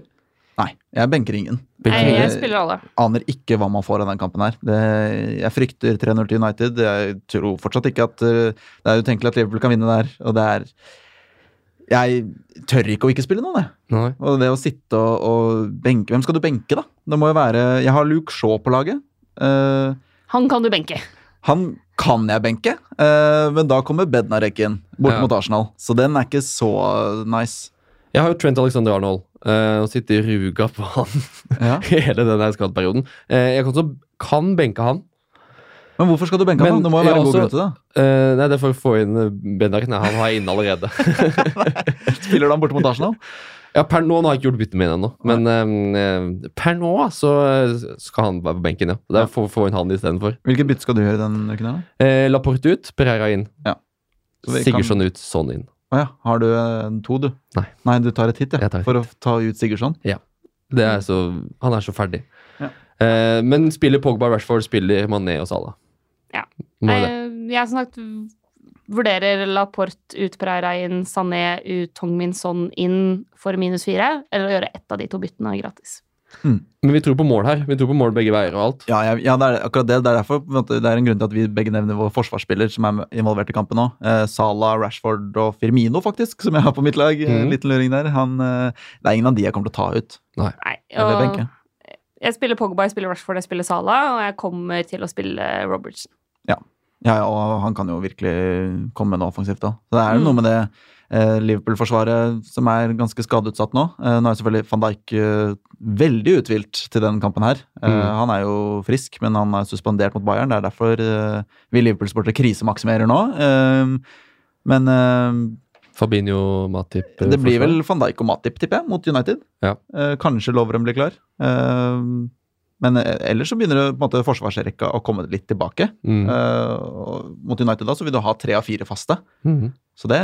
Nei, jeg benker ingen. Nei, Benker jeg ingen. spiller alle. Aner ikke hva man får av den kampen her. Det, jeg frykter 3-0 til United. Jeg tror fortsatt ikke at uh, Det er utenkelig at Liverpool kan vinne der, og det er Jeg tør ikke å ikke spille noen, jeg. Nei. Og det å sitte og, og benke Hvem skal du benke, da? Det må jo være Jeg har Luke Shaw på laget. Uh, Han kan du benke. han kan jeg benke, eh, men da kommer Bednarek inn, bort Ja. mot Arsenal. Så den er ikke så nice. Jeg har jo Trent Alexander Arnold, eh, og sitter i ruga på han Ja. hele denne skadeperioden. Eh, jeg kan, også, kan benke han. Men hvorfor skal du benke? Men han? Det må jo være en god grunn til det. Uh, nei, det er for å få inn Bednarek Nei, han har jeg inne allerede. Spiller du han borte mot Arsenal? Ja, Per nå har jeg ikke gjort bytte med ennå, men um, per nå så skal han være på benken, ja. Det er for å få inn han istedenfor. Hvilket bytte skal du gjøre den uken her? Eh, Laporte ut, Pereira inn. Ja. Sigurdsson kan- ut, sånn inn. Å ja. Har du eh, to, du? Nei. Nei, du tar et hit, ja. Et For å ta ut Sigurdsson? Det er så, han er så ferdig. Ja. Eh, men spiller Pogba, Rashford, spiller Mané og Salah. Ja. Jeg. Eh, Jeg har sagt vurderer Laporte ut Pereira inn, Sané ut Tongmin Son inn for minus fire, eller å gjøre ett av de to byttene gratis. Men vi tror på mål her. Vi tror på mål begge veier og alt. Ja, jeg, ja det er akkurat det. Det er derfor det er en grunn til at vi begge nevner vår forsvarsspiller som er involvert i kampen nå. Eh, Salah, Rashford og Firmino, faktisk, som jeg har på mitt lag. En Mhm. liten luring der. Han, eh, det er ingen av de jeg kommer til å ta ut. Nei, Nei og jeg spiller Pogba, jeg spiller Rashford, jeg spiller Salah, og jeg kommer til å spille Robertson. Ja, ja, og han kan jo virkelig komme med noe offensivt. Så det er jo Mm. noe med det eh, Liverpool-forsvaret som er ganske skadeutsatt nå. Eh, nå er selvfølgelig van Dijk eh, veldig uthvilt til den kampen her. Eh, Mm. Han er jo frisk, men han er suspendert mot Bayern. Det er derfor eh, vi Liverpool-sportere krisemaksimerer nå. Eh, men Fabinho, Matip det blir vel van Dijk og Matip, tipper jeg, mot United. Ja. Eh, kanskje Lovren blir klar. Eh, men eh, ellers så begynner det, på en måte forsvarsrekka å komme litt tilbake. mm. Uh, mot United da så vil du ha tre av fire faste. Mm. Så det,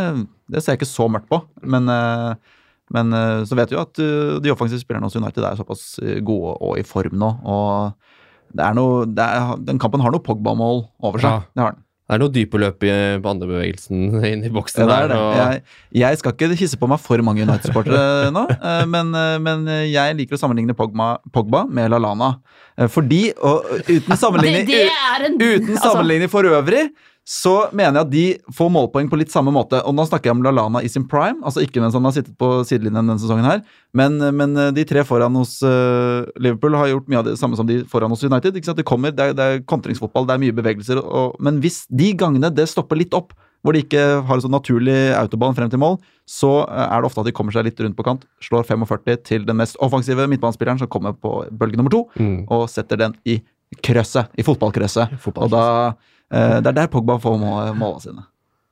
det ser jeg ikke så mørkt på. Men, uh, men uh, så vet du jo at de offensive spillerne hos United er såpass gode og i form nå. Og det er noe, det er, den kampen har noe Pogba-mål over seg. Ja. Det har den. Det er noe dype løp i, på andrebevegelsen inn i boksen. Ja, det er der, og- Jeg, jeg skal ikke hisse på meg for mange United-supportere nå, eh, men, eh, men jeg liker å sammenligne Pogba, Pogba med Lalana. Eh, Fordi, og uten sammenligning det en Uten altså, sammenligning for øvrig, så mener jeg at de får målpoeng på litt samme måte. Og nå snakker jeg om Lalana i sin prime, altså ikke mens han har sittet på sidelinjen denne sesongen her. Men, men de tre foran hos uh, Liverpool har gjort mye av det samme som de foran hos United. Det kommer, det er, det er kontringsfotball, det er mye bevegelser. Og, men hvis de gangene det stopper litt opp, hvor de ikke har en sånn naturlig autobahn frem til mål, så eh, er det ofte at de kommer seg litt rundt på kant, slår 45 til den mest offensive midtbanespilleren som kommer på bølge nummer to, Mm. og setter den i krøsset, i fotballkrøsset. Fotball. Og da, eh, Det er der Pogba får må- målene sine.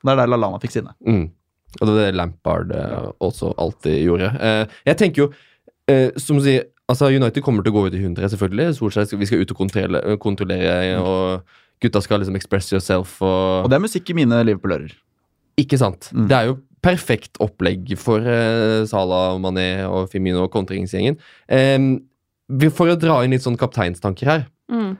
Det er der LaLana fikk sine. Mm. Og det er det Lampard eh, også alltid gjorde. Eh, jeg tenker jo, eh, som du sier altså United kommer til å gå ut i 100, selvfølgelig. Solskjær vi skal ut og kontrollere, kontrollere og gutta skal liksom express yourself og Og det er musikk i mine Liverpool-ører. Ikke sant? Mm. Det er jo perfekt opplegg for uh, Salah, Mané og Firmino og kontringsgjengen. Um, for å dra inn litt sånn kapteinstanker her. mm.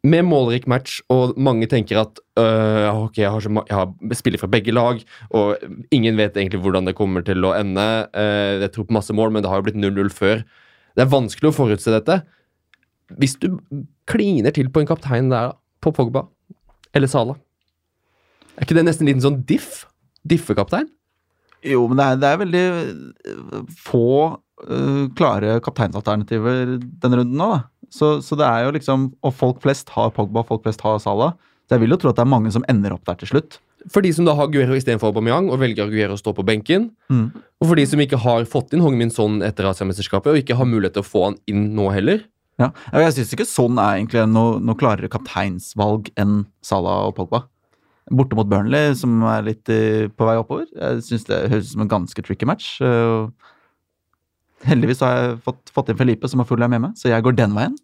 Med målrik match, og mange tenker at øh, ok, jeg, har så jeg har spiller fra begge lag, og ingen vet egentlig hvordan det kommer til å ende. Uh, jeg tror på masse mål, men det har jo blitt 0-0 før. Det er vanskelig å forutse dette. Hvis du kliner til på en kaptein der, på Pogba eller Sala, er ikke det nesten en liten sånn diff? Diffekaptein? Jo, men det er, det er veldig øh, få øh, klare kapteinsalternativer denne runden nå, da. Så, så det er jo liksom Og folk flest har Pogba, folk flest har Salah. Så jeg vil jo tro at det er mange som ender opp der til slutt. For de som da har Guero istedenfor Aubameyang, og velger Guero å stå på benken. Mm. Og for de som ikke har fått inn Hongmin Son etter Asiamesterskapet, og ikke har mulighet til å få han inn nå heller. Ja, Jeg syns ikke sånn er egentlig noe, noe klarere kapteinsvalg enn Salah og Pogba. Borte mot Burnley, som er litt eh, på vei oppover. Jeg syns det høres ut som en ganske tricky match. Heldigvis har jeg fått, fått inn Felipe, som har full med meg, så jeg går den veien.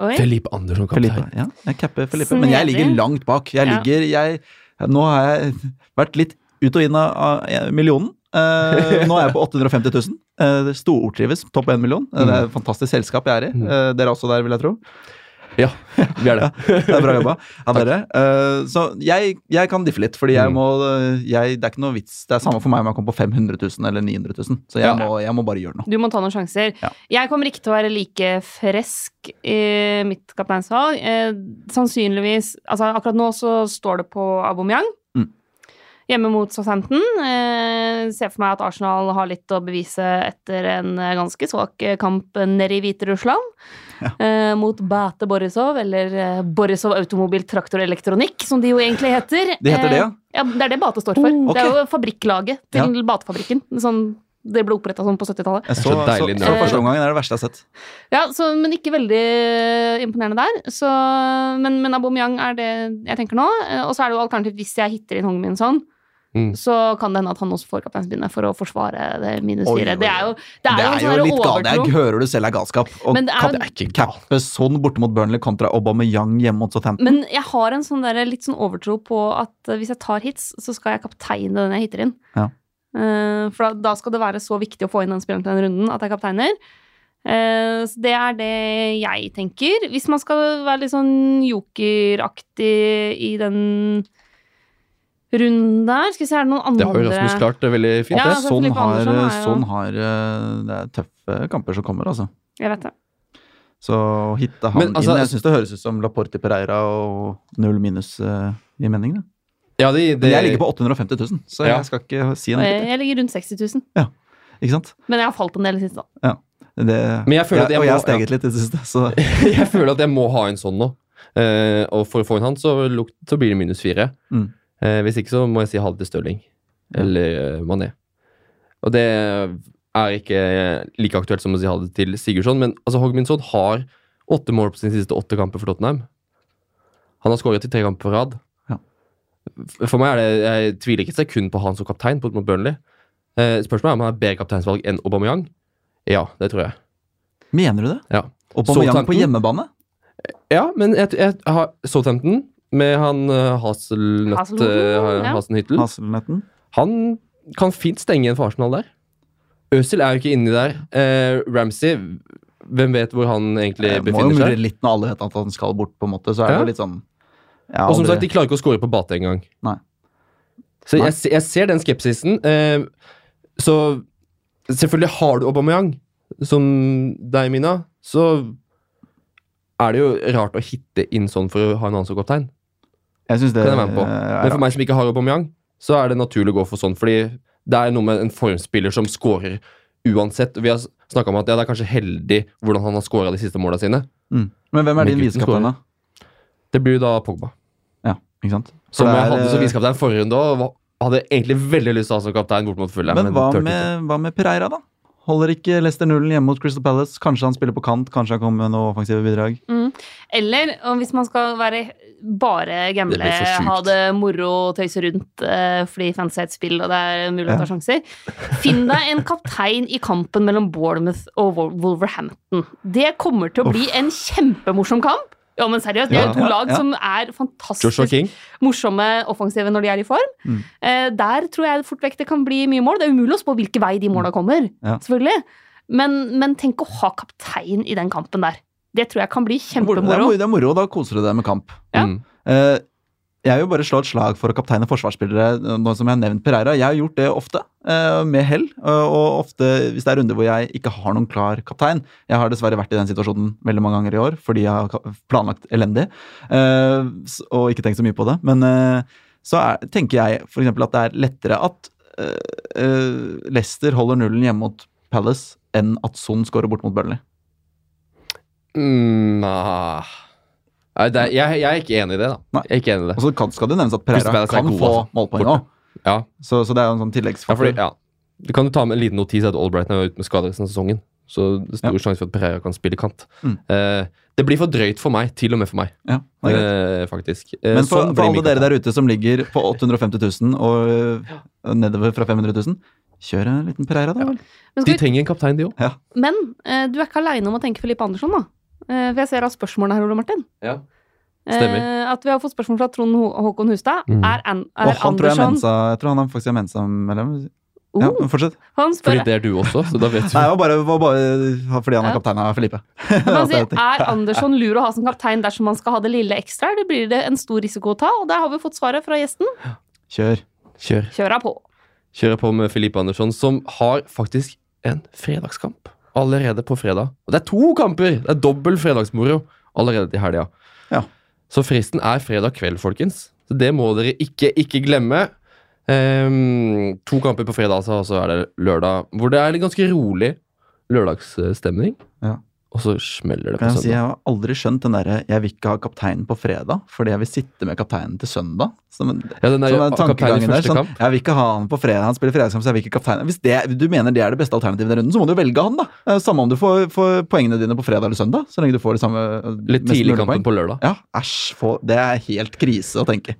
Oi. Felipe Andersson kaptein. Ja, jeg capper Felipe. Men jeg ligger langt bak. Jeg Ja. ligger, jeg, nå har jeg vært litt ut og inn av, av millionen. Uh, nå er jeg på 850 000. Uh, Stortrives, topp 1 million. Uh, Det er et fantastisk selskap jeg er i. Mm. Eh, dere er også der, vil jeg tro. Ja, vi er det. Det er bra jobba av dere. Uh, så jeg, jeg kan diffe litt, fordi jeg Mm. må jeg, Det er ikke noe vits. Det er samme for meg om jeg kommer på 500 000 eller 900 000. Så jeg, Ja. må, jeg må bare gjøre noe. Du må ta noen sjanser. Ja. Jeg kommer ikke til å være like fresk i mitt kapteinsvalg. Uh, sannsynligvis Altså, akkurat nå så står det på Aubameyang. Mm. Hjemme mot Southampton. Eh, ser for meg at Arsenal har litt å bevise etter en eh, ganske svak eh, kamp nede i Hviterussland. Eh, mot Bate Borisov, eller eh, Borisov Automobil Traktor Elektronikk, som de jo egentlig heter. De heter det, ja? Eh, ja, det er det Bate står for. Oh, Det er jo fabrikklaget til Batefabrikken. Sånn, det ble oppretta sånn på 70-tallet. Jeg så, Så så, så, første omgangen er det verste jeg har sett. Ja, så, men ikke veldig imponerende der. Så, men, men Aubameyang er det jeg tenker nå. Og så er det jo alternativt hvis jeg hitter inn hongen Min sånn, Mm. så kan det hende at han også får kapteinsbindet for å forsvare det minus Oi, fire. oi, Det er jo, det er Det jo er sånn jo litt galt. Jeg hører du selv er galskap. Og Men det er kan ikke cappe sånn borte mot Burnley kontra Aubameyang hjemme mot Southampton. Men jeg har en sånn der, litt sånn overtro på at eh, hvis jeg tar hits, så skal jeg kapteine den jeg hitter inn. Ja. Uh, for da, da skal det være så viktig å få inn den spilleren til den runden at jeg kapteiner. Uh, så det er det jeg tenker. Hvis man skal være litt sånn jokeraktig i den runden der Skal vi se, er det noen andre Det har jo Rasmus klart det veldig fint. Ja, altså, sånn, har, Andersson er jo- sånn har eh, Det er tøffe kamper som kommer, altså. Jeg vet det. Så å hitte han Men, altså- inn Jeg syns det høres ut som Laporte Pereira og null minus uh, i mening. Da. det, det... Men jeg ligger på 850 000, så Ja. jeg skal ikke si noe. jeg, jeg ligger rundt 60 000. Ja, Ikke sant? Men jeg har falt en del i det siste. da. Det, Men jeg føler at jeg og jeg har steget litt i det siste, så jeg føler at jeg må ha en sånn nå. Uh, og for å få inn han, så, så blir det minus fire. Mm. Eh, hvis ikke så må jeg si halv til Stirling. Eller uh, Mané. Og det er ikke like aktuelt som å si halv til Sigurdsson, men altså, Hogminson har åtte mål på sine siste åtte kamper for Tottenham. Han har skåret i tre kamper på rad. Ja. For meg er det, Jeg tviler ikke et sekund på han som kaptein på- mot Burnley. Eh, spørsmålet er om han har bedre kapteinsvalg enn Aubameyang. Ja, det tror jeg. Mener du det? Ja. Aubameyang på hjemmebane? Ja, men jeg, jeg har Southampton med han uh, Haselnøtt Haselhoff, uh, ja. Hasenhyttel. Han kan fint stenge en for Arsenal der. Øzil er jo ikke inni der. Eh, Ramsey, hvem vet hvor han egentlig Jeg må jo befinner murre litt når alle vet at han skal bort, på en måte. Så er Ja. det litt sånn Ja, Og som aldri- sagt, de klarer ikke å score på bate engang. Så Nei. jeg, jeg ser den skepsisen. Eh, så selvfølgelig har du Aubameyang, som deg, Mina, så er det jo rart å hitte inn sånn for å ha en annen som kaptein. Jeg synes det kan jeg være med på. er Men for meg som ikke har Aubameyang, så er det naturlig å gå for sånn, fordi det er noe med en formspiller som scorer uansett. Vi har snakka om at ja, det er kanskje heldig hvordan han har scora de siste måla sine. Mm. Men hvem er Men din visekaptein, da? Det blir jo da Pogba. Ja, ikke sant? Som jeg hadde som eh, visekaptein forrige runde, òg. hadde egentlig veldig lyst til å ha som kaptein bort mot Fulham. Men hva med, hva med Pereira, da? Holder ikke Lester nullen hjemme mot Crystal Palace? Kanskje han spiller på kant, kanskje han kommer med noe offensive bidrag? Mm. Eller og hvis man skal være bare gamle, Det ha det moro, og tøyse rundt uh, fordi fancy er et spill og det er mulig å ta sjanser, finn deg en kaptein i kampen mellom Bournemouth og Wolverhampton. Det kommer til å bli en kjempemorsom kamp. Ja, men seriøst, det er jo to lag som er fantastisk morsomme offensive når de er i form. Mm. Eh, der tror jeg fort vekk det kan bli mye mål. Det er umulig å spå hvilken vei de måla kommer, Ja. selvfølgelig. Men, men tenk å ha kaptein i den kampen der. Det tror jeg kan bli kjempemoro. moro, det er moro, da koser du deg med kamp. Ja. Mm. Eh, jeg vil bare slå et slag for å kapteine forsvarsspillere, nå som jeg har nevnt Pereira. Jeg har gjort det ofte, eh, med hell. eh, og ofte hvis det er runder hvor jeg ikke har noen klar kaptein. Jeg har dessverre vært i den situasjonen veldig mange ganger i år fordi jeg har planlagt elendig. eh, og ikke tenkt så mye på det. Men så er, tenker jeg f.eks. at det er lettere at Leicester holder nullen hjemme mot Palace enn at Son skårer bort mot Burnley. Mm, ah. Nei, det er, jeg, jeg er ikke enig i det, da. Nei. Jeg er ikke enig i det. Og så kan, skal det nevnes at Pereira er kan gode, få målpoeng òg. Ja, Så, så det er jo en sånn tilleggsfaktor. Ja, ja. Du kan jo ta med en liten notis at Albrighton er ute med skade resten av sesongen. Så det er stor Ja. sjanse for at Pereira kan spille kant. Mm. Eh, det blir for drøyt for meg, til og med for meg, Ja, eh, faktisk. Eh, Men for, sånn for alle dere der ute som ligger på 850 000 og øh, nedover fra 500 000, kjør en liten Pereira, da vel. Men, De skal vi, trenger en kaptein, de òg. Ja. men eh, du er ikke aleine om å tenke Filippe Andersson, da. Eh, for jeg ser av spørsmålene her, Ole Martin. Ja. Stemmer. Eh, at vi har fått spørsmål fra Trond Håkon Hustad. Mm. Er, an, er oh, han tror jeg, er Andersson Mensa, jeg tror han er faktisk er Mensa-medlem. Ja, Oh, men fortsett. han spør Fordi det er du også, så da vet du. Nei, det var bare, var bare fordi han er kaptein av Felipe. Jeg- er Andersson lur å ha som kaptein dersom man skal ha det lille ekstra, eller blir det en stor risiko å ta? Og der har vi fått svaret fra gjesten. Kjør. Kjør. Kjør deg på. Kjører på med Filippe Andersson, som har faktisk en fredagskamp allerede på fredag. Og det er to kamper! Det er dobbel fredagsmoro allerede til helga. Ja. Så fristen er fredag kveld, folkens. Så det må dere ikke, ikke glemme. Um, to kamper på fredag, altså, og så er det lørdag, hvor det er litt ganske rolig lørdagsstemning. Ja. Og så smeller det på Kan jeg si, søndag. jeg har aldri skjønt den derre 'jeg vil ikke ha kapteinen på fredag', fordi jeg vil sitte med kapteinen til søndag. Som en, Ja, den er som jo en kaptein i tankegangen der. Sånn, jeg vil ikke ha han på fredag, han spiller fredagskamp, så jeg vil ikke kapteinen. Hvis det, du mener det er det beste alternativet i den runden, så må du velge han, da. Samme om du får, får poengene dine på fredag eller søndag, så lenge du får det samme eh, Litt tidlig kampen på lørdag. Ja, æsj. få- Det er helt krise å tenke.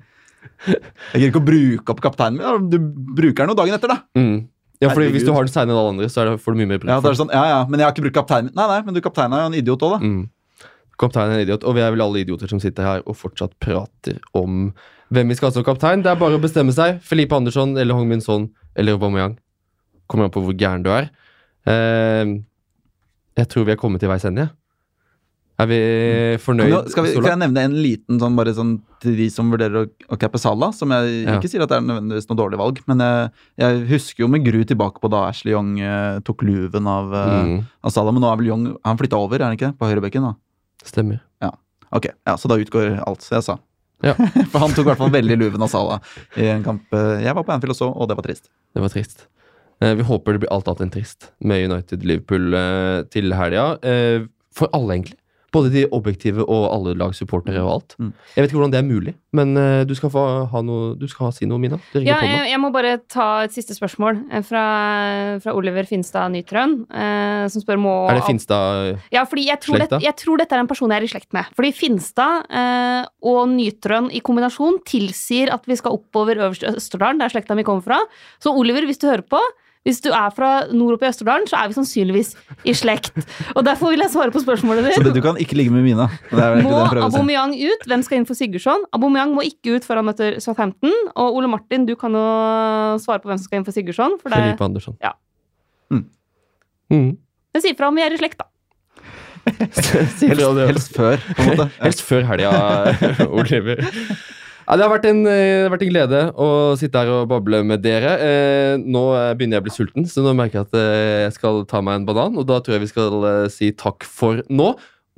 Jeg gidder ikke å bruke opp kapteinen min. Du bruker den jo dagen etter, da. Mm. Ja, fordi Hvis du har den seinere enn alle andre, så det, får du mye mer bruk Ja, det er sånn, ja, ja, men jeg har ikke brukt kapteinen. Nei, nei, men du kapteinen er jo en idiot òg, da. Mm. Kapteinen er en idiot, og vi er vel alle idioter som sitter her og fortsatt prater om hvem vi skal ha som kaptein. Det er bare å bestemme seg. Felipe Andersson eller Hong Min Son eller Aubameyang. Kommer an på hvor gæren du er. Uh, jeg tror vi er kommet til veis ende. jeg. Er vi fornøyd Nå skal, vi, skal, jeg nevne en liten sånn, bare sånn til de som vurderer å, å cappe Salah, som jeg Ja. ikke sier at det er nødvendigvis noe dårlig valg, men jeg, jeg husker jo med gru tilbake på da Ashley Young eh, tok luven av, eh, Mm, av Salah, men nå er vel Young Han flytta over, er han ikke? På høyrebekken, da? stemmer. Ja. Ok, ja, så da utgår alt jeg sa. Ja. For han tok i hvert fall veldig luven av Salah i en kamp eh, jeg var på Anfield også, og det var trist. Det var trist. Eh, vi håper det blir alt annet enn trist med United-Liverpool eh, til helga. Eh, for alle, egentlig. Både de objektive og alle lagsupportere og alt. Mm. Jeg vet ikke hvordan det er mulig, men uh, du skal få ha noe Du skal ha, si noe, Mina. Ja, på jeg, jeg må bare ta et siste spørsmål eh, fra, fra Oliver Finstad Nytrøen, uh, som spør må Er det Finstad Ja, fordi jeg tror, det, jeg tror dette er en person jeg er i slekt med. Fordi Finstad uh, og Nytrøen i kombinasjon tilsier at vi skal oppover øverst i Østerdalen, der slekta mi kommer fra. Så Oliver, hvis du hører på, hvis du er fra nord oppe i Østerdalen, så er vi sannsynligvis i slekt. Og derfor vil jeg svare på spørsmålet Så det, du kan ikke ligge med Mina. Det er Må si. Aubameyang ut? Hvem skal inn for Sigurdsson? Aubameyang må ikke ut før han møter Southampton. Og Ole Martin, du kan jo svare på hvem som skal inn for Sigurdsson. For det, Felipe Andersson. Ja. Mm. Mm. Men sier fra om vi er i slekt, da. Helst, helst før, på en måte. Helst før helga, Oliver. Ja, det har vært en, eh, det har vært en glede å sitte her og bable med dere. Eh, nå begynner jeg å bli sulten, så nå merker jeg at eh, jeg skal ta meg en banan. Og da tror jeg vi skal eh, si takk for nå.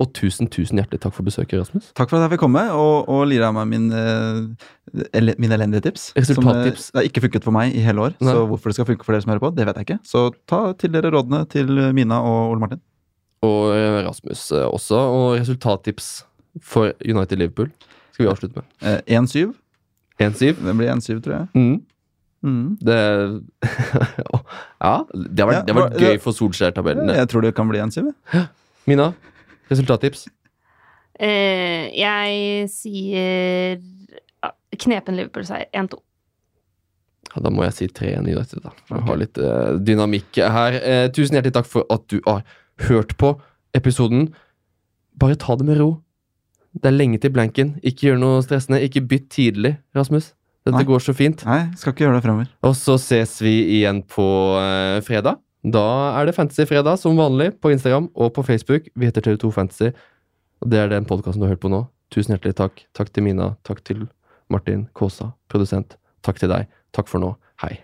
Og tusen, tusen hjertelig takk for besøket, Rasmus. Takk for at jeg fikk komme og, og lire av meg min, ele- mine elendige tips. Resultattips. Som det har ikke funket for meg i hele år, Nei. så hvorfor det skal funke for dere som hører på, det vet jeg ikke. Så ta til dere rådene til Mina og Ole Martin. Og Rasmus også. Og resultattips for United Liverpool skal vi avslutte med. Eh, 1-7. 1-7. Det blir 1-7, tror jeg. Mm. Mm. Det Ja, det har vært, det har vært gøy for Solskjær-tabellen. Jeg tror det kan bli 1-7. Mina, resultattips? Eh, jeg sier knepen Liverpool-seier. 1-2. Ja, da må jeg si 3-1 United, da. For å ha litt eh, dynamikk her. Eh, tusen hjertelig takk for at du har hørt på episoden. Bare ta det med ro. Det er lenge til blanken. Ikke gjør noe stressende. Ikke bytt tidlig, Rasmus. Dette Nei. går så fint. Nei, skal ikke gjøre det fremover. Og så ses vi igjen på uh, fredag. Da er det Fantasy-fredag som vanlig på Instagram og på Facebook. Vi heter TV2 Fantasy. Og det er den podkasten du har hørt på nå. Tusen hjertelig takk. Takk til Mina. Takk til Martin Kaasa, produsent. Takk til deg. Takk for nå. Hei.